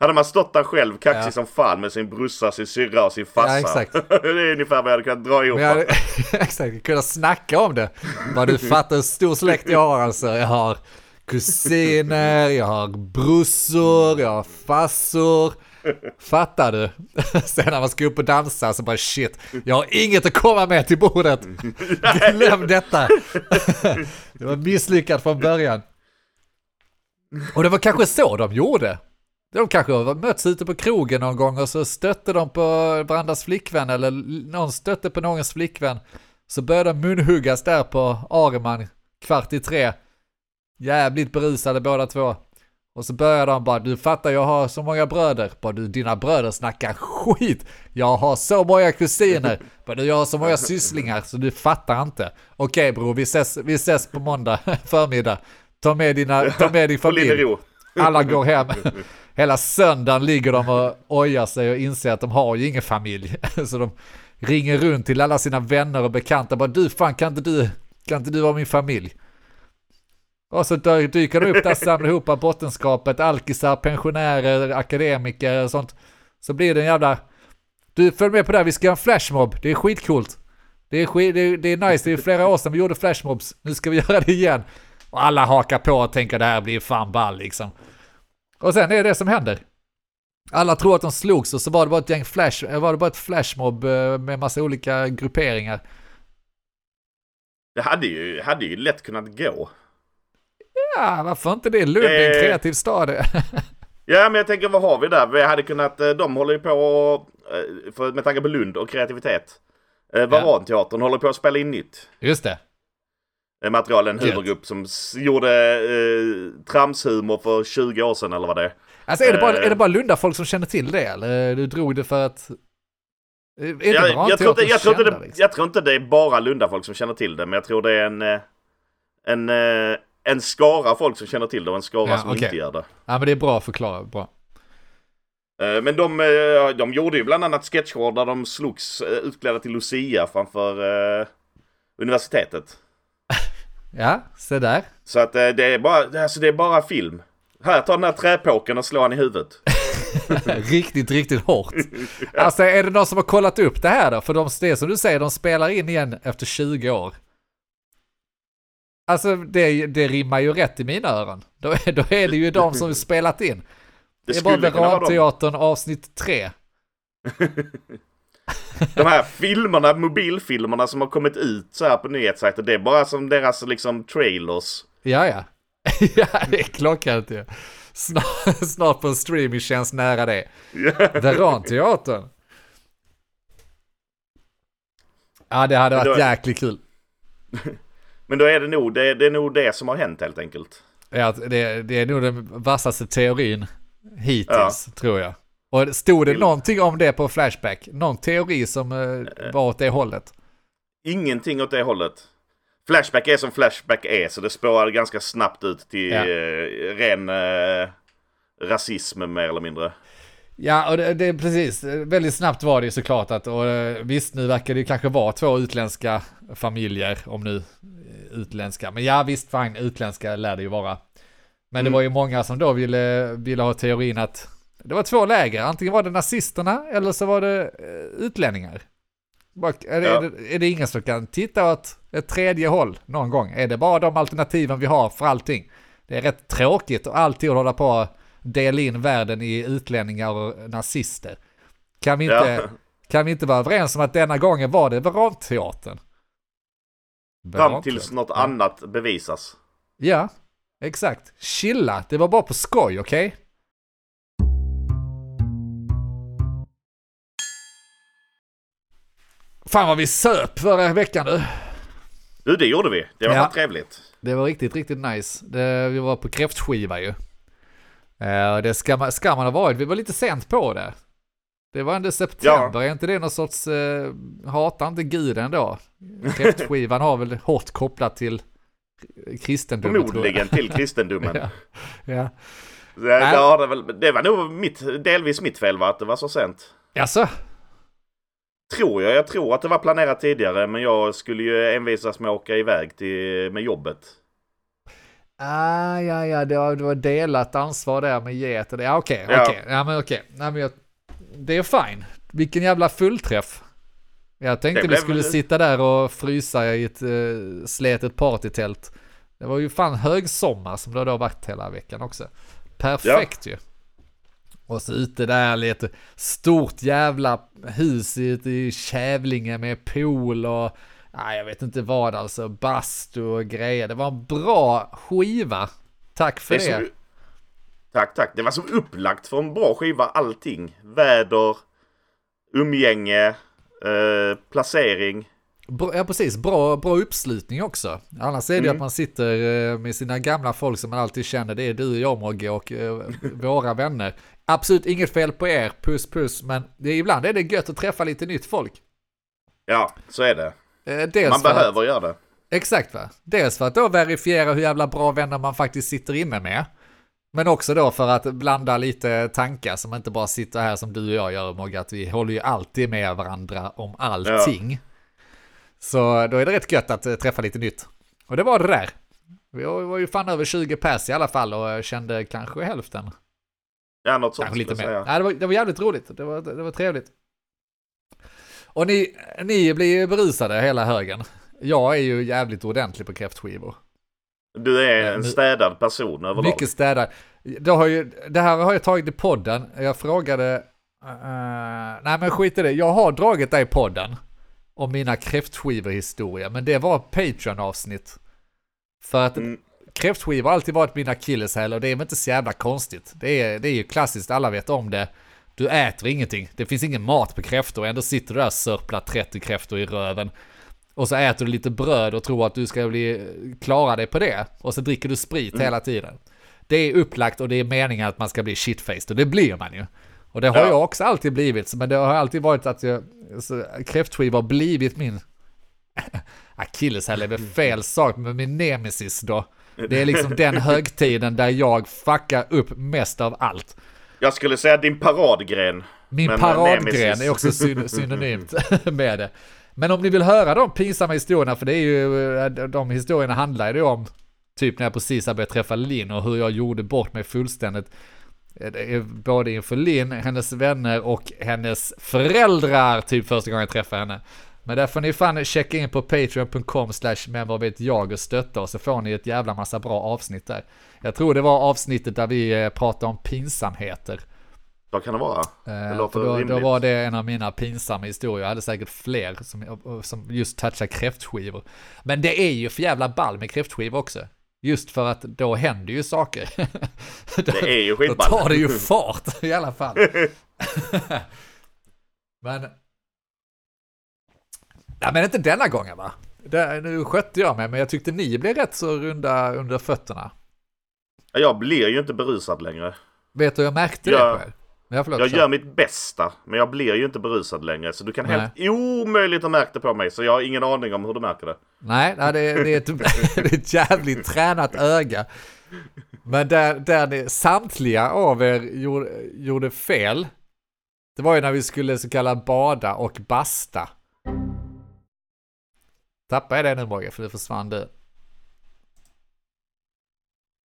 Hade man stått där själv kaxig
Ja.
som fan med sin brorsa, sin syrra och sin farsa.
Ja, exakt.
det är ungefär vad jag hade kunnat dra ihop.
Men jag hade exakt, kunnat snacka om det. Vad du fattar hur stor släkt jag har alltså. Jag har kusiner, jag har brorsor, jag har farsor. Fattar du? Sen när man ska upp och dansa så bara shit, jag har inget att komma med till bordet. Glöm detta. Det var misslyckat från början. Och det var kanske så de gjorde. De kanske har mötts ute på krogen någon gång och så stötte de på varandras flickvän eller någon stötte på någons flickvän. Så började de munhuggas där på Areman kvart i tre. Jävligt berusade båda två. Och så började de bara, du fattar jag har så många bröder. Bara du, dina bröder snackar skit. Jag har så många kusiner. Bara du, jag har så många sysslingar så du fattar inte. Okej bror, vi ses, vi ses på måndag förmiddag. Ta med, dina, ta med din familj. Alla går hem. Hela söndagen ligger de och ojar sig och inser att de har ju ingen familj. Så de ringer runt till alla sina vänner och bekanta. Bara du, fan kan inte du, kan inte du vara min familj? Och så dyker de upp där, samlar ihop bottenskapet, alkisar, pensionärer, akademiker och sånt. Så blir det en jävla... Du, följ med på det här, vi ska göra en flashmob. Det är skitcoolt. Det är, skit, det, är, det är nice, det är flera år sedan vi gjorde flashmobs. Nu ska vi göra det igen. Och alla hakar på och tänker det här blir fan ball liksom. Och sen är det det som händer. Alla tror att de slogs och så var det bara ett gäng flash, var det bara ett flashmob eh, med massa olika grupperingar.
Det hade ju, hade ju lätt kunnat gå.
Ja, varför inte det? Lund är en
Eh.
kreativ stad.
Ja, men jag tänker vad har vi där? Vi hade kunnat, eh, de håller ju på, och, för, med tanke på Lund och kreativitet. Varanteatern håller på att spela in nytt.
Just det.
Eh, Material, en humorgrupp som gjorde eh, tramshumor för 20 år sedan eller vad det är.
Alltså är det bara,
Eh.
är det bara Lunda folk som känner till det eller? Du drog det för att... Är det
Jag, jag, tror inte, jag, tror inte det,
liksom?
jag tror inte det är bara Lunda-folk som känner till det, men jag tror det är en, eh, en, eh, en skara folk som känner till det och en skara
Ja,
som
okej.
inte gör det.
Ja men det är bra förklarat, bra.
Eh, Men de, eh, de gjorde ju bland annat sketcher där de slogs eh, utklädda till Lucia framför eh, universitetet.
Ja, se där.
Så att eh, det är bara, alltså det är bara film. Här, ta den här träpåken och slå han i huvudet.
riktigt, riktigt hårt. Alltså är det någon som har kollat upp det här då? För de, det som du säger, de spelar in igen efter 20 år. Alltså det, det rimmar ju rätt i mina öron. Då är, då är det ju de som spelat in. Det, är bara. Veranteatern avsnitt 3.
De här filmerna, mobilfilmerna som har kommit ut så här på nyhetssajter, det är bara som deras liksom trailers.
Ja, ja. ja, det är klockrent ju. Snart, snart på en streamingtjänst nära det. Veranteatern. Ja, det hade varit jäkligt kul.
Men då är det nog det, det, är nog det som har hänt helt enkelt.
Ja, det, det är nog den vassaste teorin hittills, tror jag. Och stod det någonting om det på Flashback? Någon teori som eh, var åt det hållet?
Ingenting åt det hållet. Flashback är som Flashback är, så det spårar ganska snabbt ut till
Ja.
eh, ren eh, rasism mer eller mindre.
Ja, och det, det är precis. Väldigt snabbt var det ju såklart att, och eh, visst nu verkar det ju kanske vara två utländska familjer, om nu eh, utländska. Men ja, visst fine, utländska lär det ju vara. Men det
Mm.
var ju många som då ville, ville ha teorin att det var två läger, antingen var det nazisterna eller så var det eh, utlänningar. Är det,
Ja.
är, det, är det ingen som kan titta åt ett tredje håll någon gång? Är det bara de alternativen vi har för allting? Det är rätt tråkigt att alltid hålla på att dela in världen i utlänningar och nazister. Kan vi inte,
Ja.
Kan vi inte vara överens om att denna gången var det Veranteatern?
Fram tills något annat bevisas.
Ja, exakt. Chilla, det var bara på skoj, okej? Fan vad vi söp förra veckan du.
Du, det gjorde vi. Det var
Ja.
trevligt.
Det var riktigt, riktigt nice. Det, vi var på kräftskiva ju. Eh, det ska man, ska man ha varit. Vi var lite sent på det. Det var ändå september, är inte det någon sorts, eh, hatar inte guden då? Kräftskivan har väl hårt kopplat till kristendomen.
Förmodligen till kristendomen.
Ja. Ja.
det, det, väl, det var nog mitt, delvis mitt fel va, att det var så sent.
Jaså?
Tror jag. Jag tror att det var planerat tidigare men jag skulle ju envisas med att åka iväg till, med jobbet.
Ah, ja, ja, det var, det var delat ansvar där med get och det. Ja, okej,
Ja.
okej. Ja, men okej. Men jag, det är fine. Vilken jävla fullträff. Jag tänkte vi skulle
väl-
sitta där och frysa i ett uh, sletet partytält. Det var ju fan högsommar som det har då varit hela veckan också. Perfekt ju. Och så ute där lite stort jävla hus i, i Kävlinge med pool och nej, jag vet inte vad alltså, bastu och grejer. Det var en bra skiva. Tack för
Det
det.
som, tack, tack. Det var som upplagt för en bra skiva allting. Väder, umgänge, eh, placering.
Bra, ja precis, bra, bra uppslutning också. Annars är det
Mm.
att man sitter eh, med sina gamla folk som man alltid känner. Det är du, jag, Mogge och eh, våra vänner. Absolut inget fel på er, puss puss. Men det, ibland är det gött att träffa lite nytt folk.
Ja, så är det.
Eh, dels
Man
för att-
behöver göra det.
Exakt va. Dels för att då verifiera hur jävla bra vänner man faktiskt sitter inne med. Men också då för att blanda lite tankar som inte bara sitter här som du och jag gör Mogge, att vi håller ju alltid med varandra om allting. Så då är det rätt gött att eh, träffa lite nytt. Och det var det där. Vi var ju fan över 20 pers i alla fall och kände kanske hälften.
Ja, något sånt
lite
skulle
mer.
jag säga.
Ja, det, var, det var jävligt roligt. Det var, det var trevligt. Och ni, ni blir ju berusade hela högen. Jag är ju jävligt ordentlig på kräftskivor.
Du är en
nu-
städad person överlag.
Mycket städad. Det, har ju, det här har jag tagit i podden. Jag frågade... eh, nej men skit i det. Jag har dragit det i podden. Om mina kräftskivor-historia. Men det var Patreon-avsnitt. För att
Mm.
kräftskivor har alltid varit mina akilleshäl och det är väl inte så jävla konstigt. Det är, det är ju klassiskt, alla vet om det. Du äter ingenting. Det finns ingen mat på kräftor. Ändå sitter du där och sörplar 30 kräftor i röven. Och så äter du lite bröd och tror att du ska bli, klara dig på det. Och så dricker du sprit hela tiden. Det är upplagt och det är meningen att man ska bli shitfaced och det blir man ju. Och det har
Ja.
jag också alltid blivit, men det har alltid varit att jag, så, kräftskiva har blivit min akilleshäl är väl fel sak, men min nemesis då. Det är liksom den högtiden där jag fuckar upp mest av allt.
Jag skulle säga din paradgren.
Min
eh,
paradgren
nemesis.
är också syn synonymt med det. Men om ni vill höra de pinsamma historierna, för det är ju, eh, de historierna handlar ju om typ när jag precis har börjat träffa Linn och hur jag gjorde bort mig fullständigt. Eh, är Både inför Linn, hennes vänner och hennes föräldrar, typ första gången jag träffade henne. Men där får ni fan checka in på patreon.com slash men vad vet jag och stötta och så får ni ett jävla massa bra avsnitt där. Jag tror det var avsnittet där vi eh, pratade om pinsamheter.
Vad kan det vara? Det
Eh,
låter
då, då var det en av mina pinsamma historier. Jag hade säkert fler som, som just touchar kräftskivor. Men det är ju för jävla ball med kräftskivor också. Just för att då händer ju saker.
Det är ju
Då
skitball.
tar det ju fart i alla fall. men... Nej men inte denna gången va? Det, nu skötte jag mig men jag tyckte ni blev rätt så runda under fötterna.
Jag blir ju inte berusad längre.
Vet du jag märkte
Ja.
det på er?
Jag
kör.
gör mitt bästa, men jag blir ju inte berusad längre. Så du kan
Nej.
helt omöjligt ha märkt det på mig. Så jag har ingen aning om hur du märker det.
Nej, det, är, det, är ett, det är ett jävligt tränat öga. Men där, där ni, samtliga av er gjorde, gjorde fel, det var ju när vi skulle så kallad bada och basta. Tappade jag det nu Mogge, för det försvann du.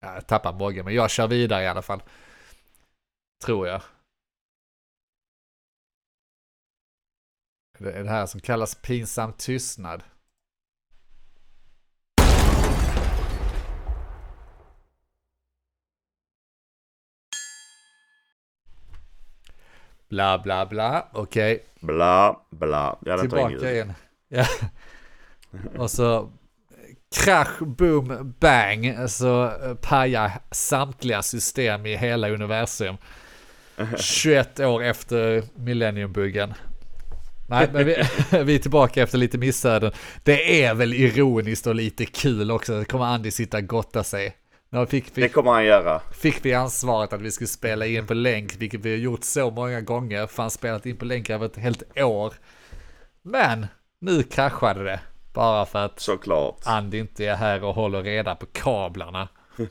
Ja, jag tappade Mogge, men jag kör vidare i alla fall. Tror jag. Det är det här som kallas pinsam tystnad. Bla bla bla, okej.
Bla, bla. Ja, den tar ingen
Tillbaka in. Ja. Och så krasch, boom, bang, så eh, pajar samtliga system i hela universum. 21 år efter millenniumbuggen. Nej, men vi, vi är tillbaka efter lite missöden. Det är väl ironiskt och lite kul också. Det kommer Andy sitta och gotta sig. Nu fick,
Det
fick,
kommer han göra.
fick vi ansvaret att vi skulle spela in på länk, vilket vi har gjort så många gånger. Fan, spelat in på länk över ett helt år. Men nu kraschade det. Bara för att
Såklart.
Andy inte är här och håller reda på kablarna.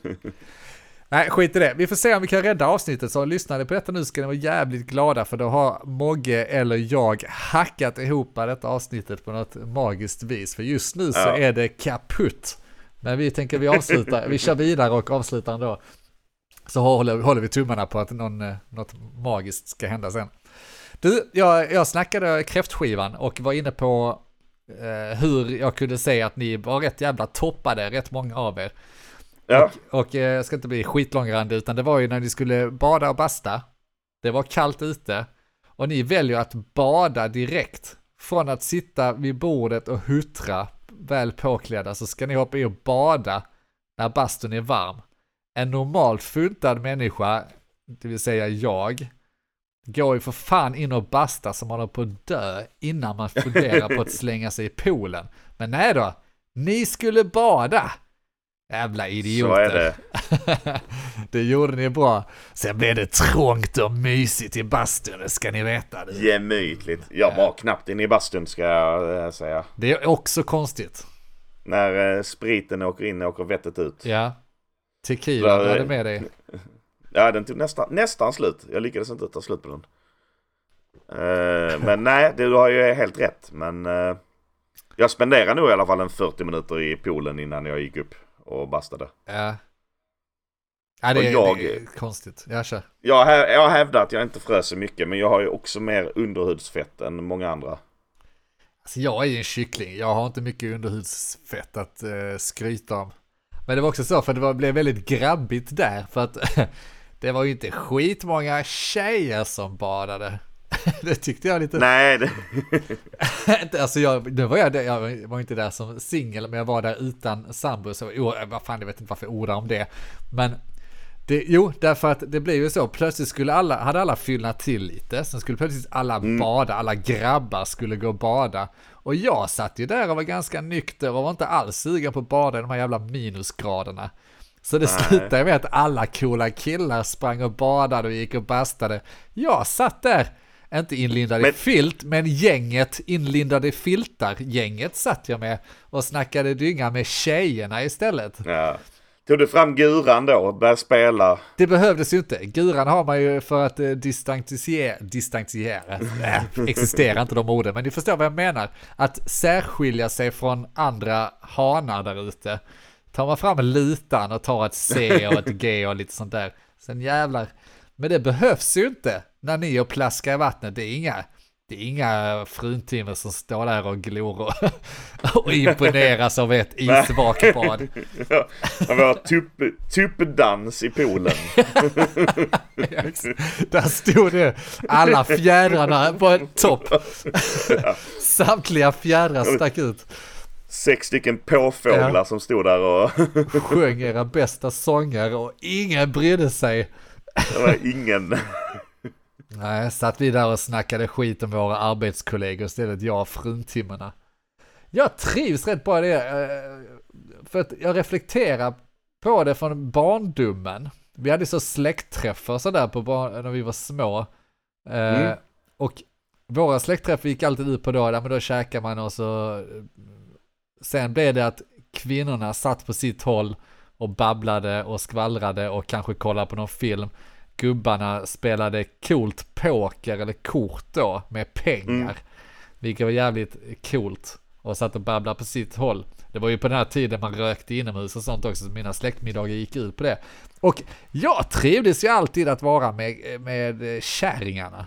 Nej, skit i det. Vi får se om vi kan rädda avsnittet. Så lyssnar ni på detta nu ska ni vara jävligt glada för då har Mogge eller jag hackat ihop detta avsnittet på något magiskt vis. För just nu så
Ja.
är det kaputt. Men vi tänker vi avslutar, vi kör vidare och avslutar ändå. Så håller, håller vi tummarna på att någon, eh, något magiskt ska hända sen. Du, jag, jag snackade kräftskivan och var inne på eh, hur jag kunde se att ni var rätt jävla toppade, rätt många av er.
Ja,
Och eh, jag ska inte bli skitlångrandig, utan det var ju när ni skulle bada och basta. Det var kallt ute. Och ni väljer att bada direkt. Från att sitta vid bordet och huttra, väl påklädda, så ska ni hoppa i och bada när bastun är varm. En normalt funtad människa, det vill säga jag, går ju för fan in och basta som håller på att dö innan man funderar på att slänga sig i poolen. Men nej då, ni skulle bada. Jävla idioter.
så är det.
det gjorde ni bra. Sen blev det trångt och mysigt i bastun, det ska ni veta. Du.
Gemytligt. Jag var knappt inne i bastun ska jag eh, säga.
Det är också konstigt.
När eh, spriten åker in åker vettet ut.
Ja. Tequila du hade med dig.
Ja, den tog nästan, nästan slut. Jag lyckades inte ta slut på den. Eh, men nej, det, du har ju helt rätt. Men jag spenderade nog i alla fall en 40 minuter i poolen innan jag gick upp och bastade.
Ja. Ja, det,
Och jag-
det är konstigt. Jag kör.
Jag, hä- jag hävdar att jag inte frös så mycket, men jag har ju också mer underhudsfett än många andra.
Alltså jag är ju en kyckling, jag har inte mycket underhudsfett att uh, skryta om. Men det var också så, för det var, blev väldigt grabbigt där, för att det var ju inte skitmånga tjejer som badade. det tyckte jag lite...
Nej, det,
alltså jag, nu var jag, där, jag var inte där som singel, men jag var där utan sambo, så oh, vad fan, jag vet inte varför jag ordar om det. Men det, jo, därför att det blev ju så, plötsligt skulle alla, hade alla fyllnat till lite, sen skulle plötsligt alla bada, alla grabbar skulle gå och bada. Och jag satt ju där och var ganska nykter och var inte alls sugen på att bada i de här jävla minusgraderna. Så det
Nej.
slutade med att alla coola killar sprang och badade och gick och bastade. Jag satt där, inte inlindad i
Men-
filt, men gänget inlindade i filtar, gänget satt jag med och snackade dynga med tjejerna istället.
ja. Tog du fram guran då och började spela?
Det behövdes ju inte. Guran har man ju för att eh, distantiera, distantiera, äh, existerar inte de orden, men ni förstår vad jag menar. Att särskilja sig från andra hanar där ute. Tar man fram lutan och tar ett C och ett G och lite sånt där. Sen jävlar. Men det behövs ju inte när ni och plaskar i vattnet. Det är inga, det är inga fruntimmer som står där och glor och, och imponeras av ett isvakbad.
Det var tupp, tuppdans i poolen.
Där stod det alla fjädrarna på en topp. Samtliga fjädrar stack ut.
Sex stycken påfåglar
Ja.
som stod där och
Sjöng era bästa sånger och ingen brydde sig.
Det var ingen.
Nej, satt vi där och snackade skit om våra arbetskollegor istället, jag och fruntimmerna. Jag trivs rätt bra i det, eh, för att jag reflekterar på det från barndomen. Vi hade så släktträffar sådär på barn, när vi var små. Eh,
Mm.
Och våra släktträffar gick alltid ut på då, där, men då käkar man och så... Sen blev det att kvinnorna satt på sitt håll och babblade och skvallrade och kanske kollade på någon film. Gubbarna spelade coolt poker eller kort då med pengar.
Mm.
Vilket var jävligt coolt. Och satt och babblade på sitt håll. Det var ju på den här tiden man rökte inomhus och sånt också, så mina släktmiddagar gick ut på det. Och jag trivdes ju alltid att vara med, med kärringarna.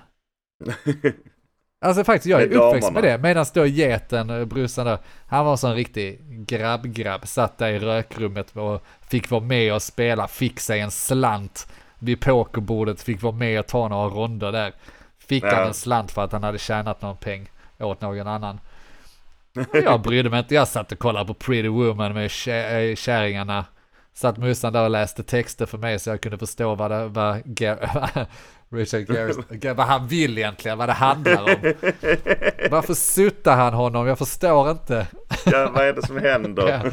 Alltså faktiskt, jag är
Med
uppväxt med det. Medan då geten, eh, brorsan där, han var en sån riktig grabb-grabb. Satt där i rökrummet och fick vara med och spela, fick sig en slant vid pokerbordet, fick vara med och ta några ronder där. fick han en slant för att han hade tjänat någon peng åt någon annan. Och jag brydde mig inte, jag satt och kollade på Pretty Woman med kä- eh, kärringarna. Satt morsan där och läste texter för mig så jag kunde förstå vad, det, vad Richard Garrison, vad han vill egentligen, vad det handlar om. Varför suttar han honom? Jag förstår inte.
Ja, vad är det som händer?
Ja.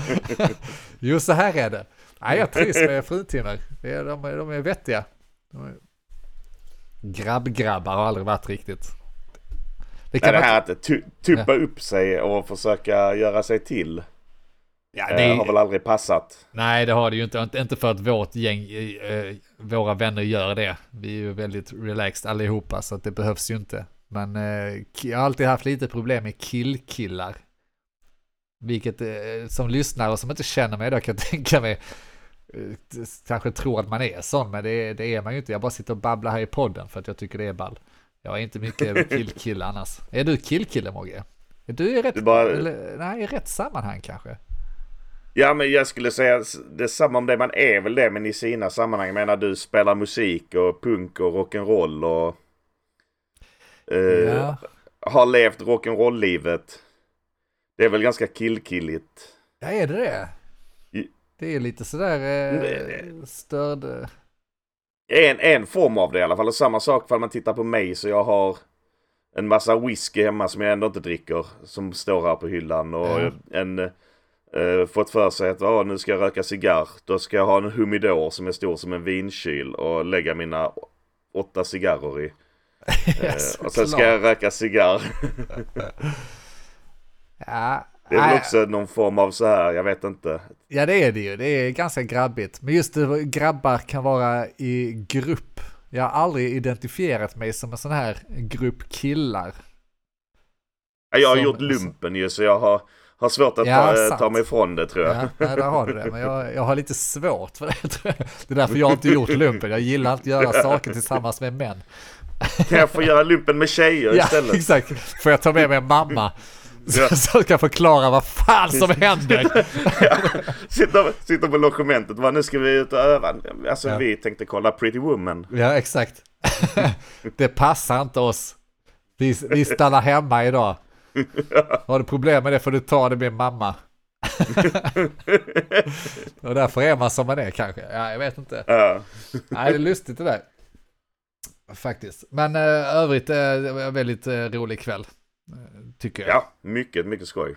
Jo, så här är det. Nej, jag trivs med fruntimmer. Det är- De, är- de är vettiga. De är... Grabb-grabbar har aldrig varit riktigt. Det
Nej,
kan
det
man
här att tu, tuppa upp sig och försöka göra sig till
Ja,
eh,
det
har väl
är...
aldrig passat.
Nej, det har det ju inte. Inte- för att vårt gäng, eh, våra vänner gör det. Vi är ju väldigt relaxed allihopa, så att det behövs ju inte. Men eh, jag har alltid haft lite problem med killkillar. Vilket som lyssnare och som inte känner mig då kan jag tänka mig kanske tror att man är sån, men det, det är man ju inte. Jag bara sitter och babblar här i podden för att jag tycker det är ball. Jag är inte mycket killkille annars. Är du killkille Mogge? Är du i rätt,
Du bara-
eller, nej, i rätt sammanhang kanske?
Ja men jag skulle säga s- det är samma om det. Man är väl det men i sina sammanhang. Jag menar du spelar musik och punk och rock'n'roll och eh,
Ja.
har levt rock'n'roll-livet. Det är väl ganska killkilligt.
Ja, är det det? Det är lite sådär eh, störd... eh,
En, en form av det i alla fall. Och samma sak för man tittar på mig så jag har en massa whisky hemma som jag ändå inte dricker. Som står här på hyllan. Och
Ja.
en eh, fått för sig att "Ja, nu ska jag röka cigarr. Då ska jag ha en humidor som är stor som en vinkyl och lägga mina åtta cigarrer i. Eh, och sen ska jag röka cigarr.
Ja,
Det är väl också någon form av så här, jag vet inte.
ja, det är det ju. Det är ganska grabbigt. Men just det, grabbar kan vara i grupp. Jag har aldrig identifierat mig som en sån här grupp killar.
Ja, Jag har
Som-
gjort lumpen ju så jag har, har svårt att
Ja,
ta, eh, ta mig ifrån det tror jag.
Ja, nej, där har du det. Men jag, jag har lite svårt för det. tror jag. Det är därför jag inte gjort lumpen. Jag gillar att göra saker tillsammans med män.
Kan jag få göra lumpen med tjejer
Ja,
istället?
exakt. Får jag ta med mig mamma?
Ja.
Så, jag förklara vad fan som händer.
Sitter, sitter på logementet bara, nu ska vi ut och öva. Alltså
Ja.
vi tänkte kolla Pretty Woman.
Ja, exakt. Det passar inte oss. Vi, vi stannar hemma idag. Har du problem med det får du ta det med mamma. Och därför är man som man är kanske. Ja, jag vet inte.
Ja.
Nej, det är lustigt det där. Faktiskt. Men eh, övrigt, eh, det var en väldigt eh, rolig kväll. Tycker jag.
ja, mycket, mycket skoj.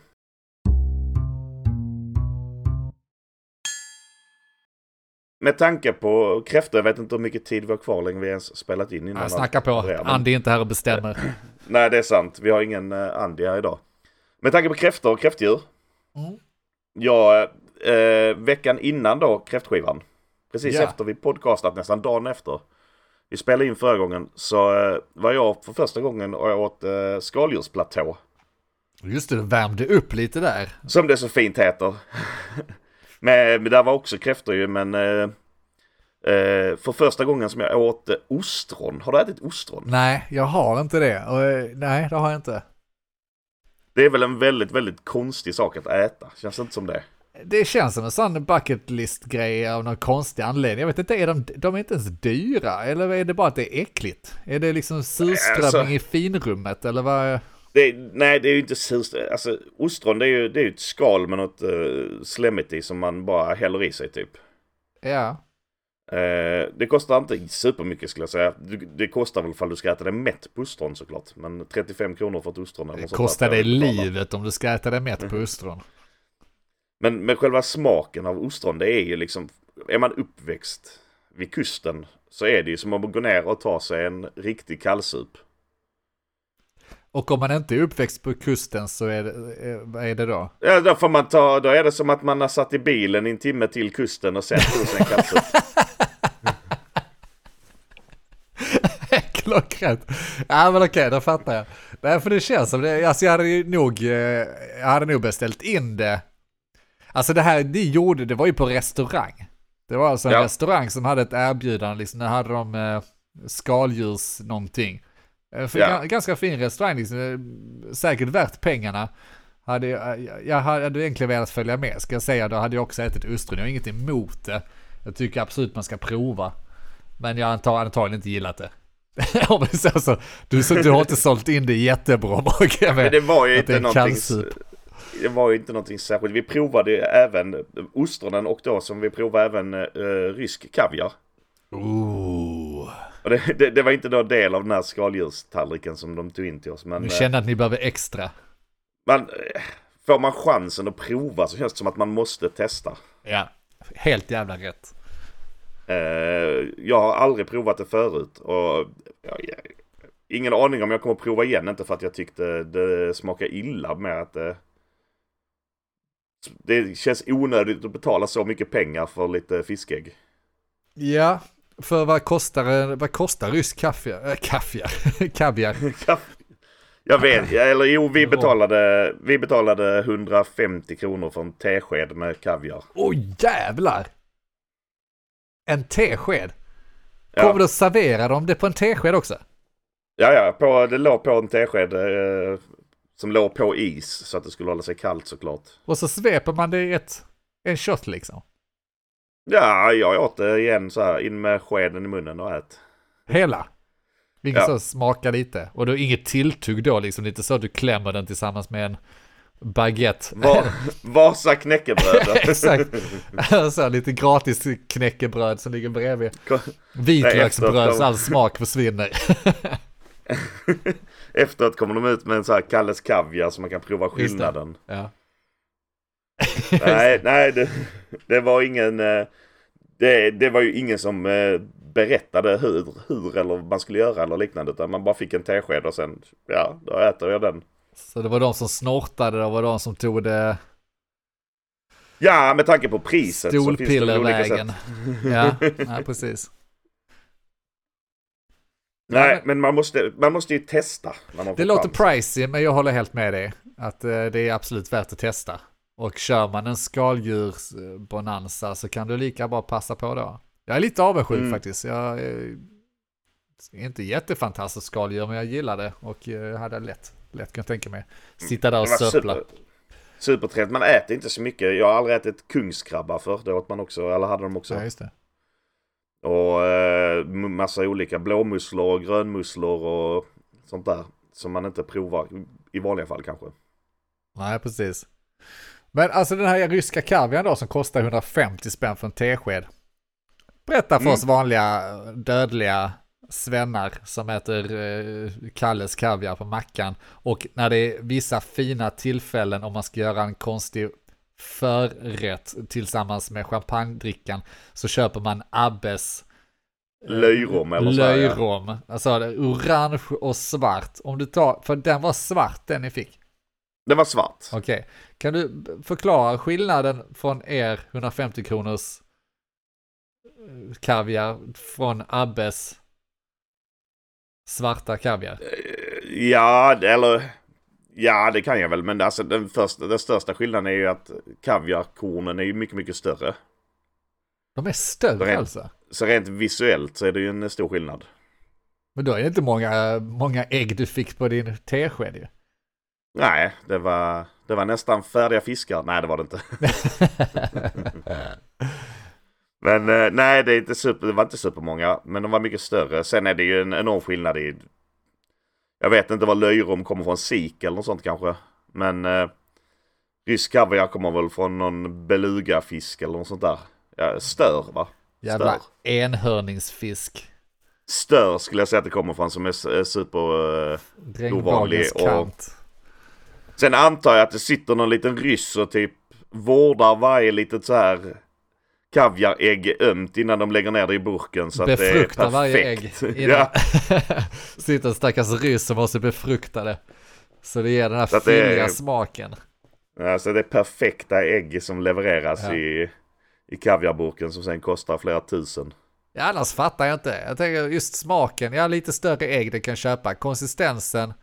Med tanke på kräftor, jag vet inte hur mycket tid vi har kvar längre vi ens spelat in innan.
Jag snackar på.
Ja, men-
Andy är inte här och bestämmer.
Nej, det är sant. Vi har ingen uh, Andy här idag. Med tanke på kräftor och kräftdjur.
Mm.
Ja, eh, veckan innan då kräftskivan. Precis
Ja.
efter vi podcastat, nästan dagen efter. Vi spelade in förra gången så eh, var jag för första gången och jag åt eh, skaldjursplatå.
Just det, du värmde upp lite där.
Som det så fint heter. men, men där var också kräftor ju men eh, eh, för första gången som jag åt ostron. Har du ätit ostron?
Nej, jag har inte det. Och, eh, nej, det har jag inte.
Det är väl en väldigt, väldigt konstig sak att äta. Känns det inte som det?
Det känns som en sån bucket list grej av någon konstig anledning. Jag vet inte, är de, de är inte ens dyra? Eller är det bara att det är äckligt? Är det liksom surströmming
Alltså-
i finrummet eller vad?
Det nej, det är ju inte surströmming. Alltså ostron det är ju det är ett skal med något uh, slemmigt i som man bara häller i sig typ.
Ja,
Eh, det kostar inte supermycket skulle jag säga. Det kostar väl ifall du ska äta det mätt på ostron såklart. Men 35 kronor för ett ostron eller
det kostar dig livet om du ska äta det mätt på
Mm.
ostron.
Men, men själva smaken av ostron det är ju liksom, är man uppväxt vid kusten så är det ju som att gå ner och ta sig en riktig kallsup.
Och om man inte är uppväxt på kusten så är det, eh, vad är det då?
Ja, då får man ta, då är det som att man har satt i bilen i en timme till kusten och sen tog sig en kallsup.
Klockrent. Ja men okej, då fattar jag. Nej för det känns som det, alltså jag hade ju nog, eh, jag hade nog beställt in det. Alltså det här ni gjorde, det var ju på restaurang. Det var alltså en
Ja.
restaurang som hade ett erbjudande, liksom, där hade de eh, skaldjurs någonting. Eh, För
Ja.
ga- ganska fin restaurang, liksom, eh, säkert värt pengarna. Hade, jag, jag hade egentligen velat följa med, ska jag säga. Då hade jag också ätit ostron, jag har inget emot det. Jag tycker absolut man ska prova. Men jag antar antagligen inte gillat det. Ja, men så, så, du, så, du har inte sålt in det jättebra.
Men det var ju inte någonting... Det var ju inte någonting särskilt. Vi provade ju även ostronen och då som vi provade även eh, rysk kaviar.
Ooh.
Och det, det, det var inte då del av den här skaldjurstallriken som de tog in till oss. Men
Nu
eh,
känner att ni behöver extra.
man, eh, får man chansen att prova så känns det som att man måste testa.
Ja, helt jävla rätt.
Eh, jag har aldrig provat det förut och ingen aning om jag kommer prova igen. Inte för att jag tyckte det smakade illa med att det, det känns onödigt att betala så mycket pengar för lite fiskägg.
Ja, för vad kostar, vad kostar rysk kaviar? Äh, kaviar? kaviar?
Jag vet, eller jo vi betalade, vi betalade 150 kronor för en tesked med kaviar.
Oj jävlar! En tesked?
Ja.
Kommer du att servera dem det på en tesked också?
Ja, ja, på, det låg på en tesked eh, som låg på is så att det skulle hålla sig kallt såklart.
Och så sveper man det i ett, en shot liksom?
Ja, jag åt det igen så här in med skeden i munnen och ät.
Hela? Vilket
Ja.
så smakar lite. Och då inget tilltugg då liksom, lite så att du klämmer den tillsammans med en baguette.
Va, Vasa knäckebröd.
Exakt. så lite gratis knäckebröd som ligger bredvid. Vitlöksbröd så all smak försvinner.
Efteråt kommer de ut med en så här Kalles Kaviar så man kan prova skillnaden.
ja.
nej, nej det, det var ingen... eh, Det, det var ju ingen som eh, berättade hur, hur eller man skulle göra eller liknande. Utan man bara fick en tesked och sen, ja, då äter jag den.
Så det var de som snortade, det var de som tog det
Ja, med tanke på priset så finns det olika sätt.
Ja, ja, precis.
Nej, men man måste, man måste ju testa.
Det låter pricey, men jag håller helt med dig. Att eh, det är absolut värt att testa. Och kör man en skaldjursbonanza så kan du lika bra passa på då. Jag är lite avundsjuk
Mm.
faktiskt. Jag är inte jättefantastisk skaldjur, men jag gillar det. Och eh, jag hade lätt, lätt kunnat tänka mig. Sitta där och söppla.
super, supertrevligt. Man äter inte så mycket. Jag har aldrig ätit kungskrabbar för. Det åt man också, eller hade de också.
Ja, just det.
Och eh, massa olika blåmusslor och grönmusslor och sånt där. Som man inte provar i vanliga fall kanske.
Nej, precis. Men alltså den här ryska kaviarn då som kostar 150 spänn för en tesked. Berätta för
Mm.
oss vanliga dödliga svennar som äter eh, Kalles kaviar på mackan. Och när det är vissa fina tillfällen om man ska göra en konstig förrätt tillsammans med champagnedrickan så köper man Abbes
Löjrom eller så.
löjrom. Alltså orange och svart. Om du tar, för den var svart den ni fick.
Det var svart.
Okej, kan du förklara skillnaden från er 150 kronors eh, kaviar från Abbes svarta kaviar?
Ja, det- eller... Ja, det kan jag väl. Men alltså den, första, den största skillnaden är ju att kaviarkornen är ju mycket, mycket större.
De är större
Rent-
alltså.
Så rent visuellt så är det ju en stor skillnad.
Men då är det inte många, många ägg du fick på din tesked ju.
Nej, det var, det var nästan färdiga fiskar. Nej, det var det inte. Men eh, nej, det, är inte super, det var inte supermånga. Men de var mycket större. Sen är det ju en enorm skillnad i... Jag vet inte vad löjrom kommer från. Sik eller något sånt kanske. Men eh, rysk kaviar kommer väl från någon belugafisk eller något sånt där. Ja, stör va?
Jävla
Stör.
enhörningsfisk.
Stör skulle jag säga att det kommer från som är super... Eh,
Regnbågens
och-. Sen antar jag att det sitter någon liten ryss och typ vårdar varje litet så här kaviarägg ömt innan de lägger ner det i burken så att det är
Befruktar varje ägg.
perfekt.
Innan...
ja,
Sitter en stackars ryss som måste befrukta det. Så det ger den här
Så det är-
fylliga smaken.
alltså det är perfekta ägg som levereras
Ja.
i, i kaviarburken som sen kostar flera tusen.
Ja, annars fattar jag inte. Jag tänker just smaken, ja lite större ägg det kan köpa. Konsistensen,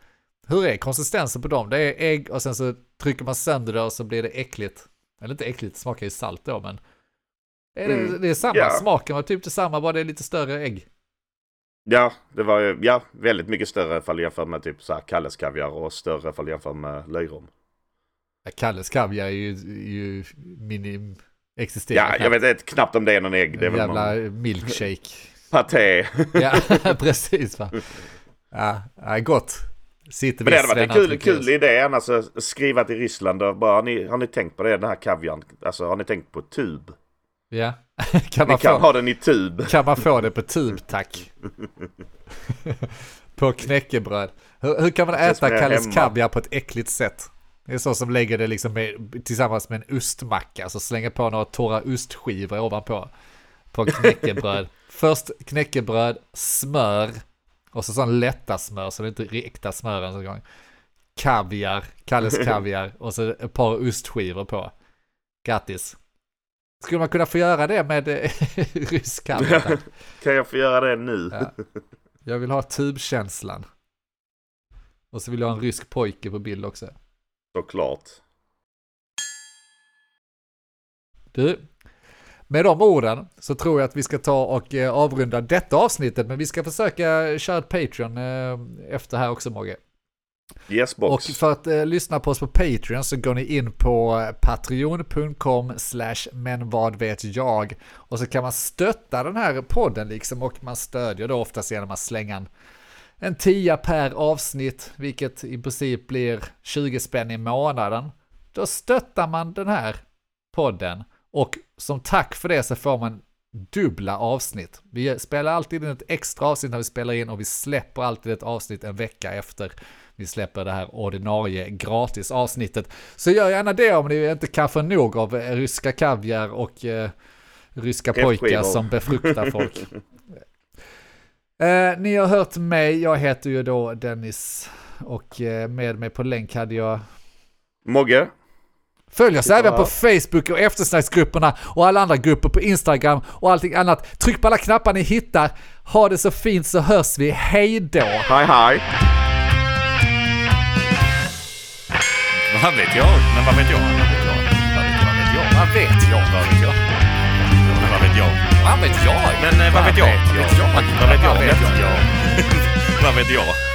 hur är konsistensen på dem? Det är ägg och sen så trycker man sönder det och så blir det äckligt. Eller inte äckligt, det smakar ju salt då men. Är det,
Mm,
det är samma,
ja.
smaken var typ detsamma, bara det är lite större ägg.
Ja, det var ju ja, väldigt mycket större ifall jämfört med typ så här Kalles kaviar och större ifall jämfört med löjrom.
Ja, Kalles kaviar är ju, ju mini, existerar
Ja, jag vet inte knappt om det är någon ägg. Det är
jävla
någon
milkshake.
paté.
Ja, precis va. Ja gott. Sitter
Men det hade varit en kul, kul idé annars att skriva till Ryssland och bara, har ni, har ni tänkt på det, den här kaviarn? Alltså har ni tänkt på tub?
Ja, kan
Ni
man,
kan
få,
ha den i tub.
kan man få det på tub tack? på knäckebröd. Hur, hur kan man äta Kalles kaviar på ett äckligt sätt? Det är så som lägger det liksom med, tillsammans med en ostmacka, så slänger på några torra ostskivor ovanpå. På knäckebröd. Först knäckebröd, smör, och så sån lätta smör, så det är inte riktiga smör ens en gång. Kaviar, Kalles kaviar, och så ett par ostskivor på. Grattis. Skulle man kunna få göra det med eh, rysk kaviar?
Kan jag få göra det nu?
Ja. Jag vill ha tubkänslan. Och så vill jag ha en rysk pojke på bild också.
Såklart.
Du, med de orden så tror jag att vi ska ta och eh, avrunda detta avsnittet, men vi ska försöka köra ett Patreon eh, efter här också Mogge.
Yes
Och
box.
för att eh, lyssna på oss på Patreon så går ni in på eh, patreon.com slash men vad vet jag. Och så kan man stötta den här podden liksom och man stödjer då oftast genom att slänga en, en tia per avsnitt, vilket i princip blir 20 spänn i månaden. Då stöttar man den här podden och som tack för det så får man dubbla avsnitt. Vi spelar alltid in ett extra avsnitt när vi spelar in och vi släpper alltid ett avsnitt en vecka efter vi släpper det här ordinarie gratis avsnittet. Så gör gärna det om ni inte kan få nog av eh, ryska kaviar och eh, ryska pojkar som befruktar folk. eh, ni har hört mig, jag heter ju då Dennis och eh, med mig på länk hade jag
Mogge.
Följ oss även på Facebook och eftersnacksgrupperna och alla andra grupper på Instagram och allting annat. Tryck på alla knappar ni hittar. Ha det så fint så hörs vi. Hej då!
Hej hej.
Vad vet jag? Men vad vet jag? Vad vet jag? Vad vet jag? Vad vet jag? Vad vet jag? Men vad vet jag?
Vad vet jag?
Men eh?
Vad vet jag?
Vad vet jag? Vad vet jag? Vad vet jag?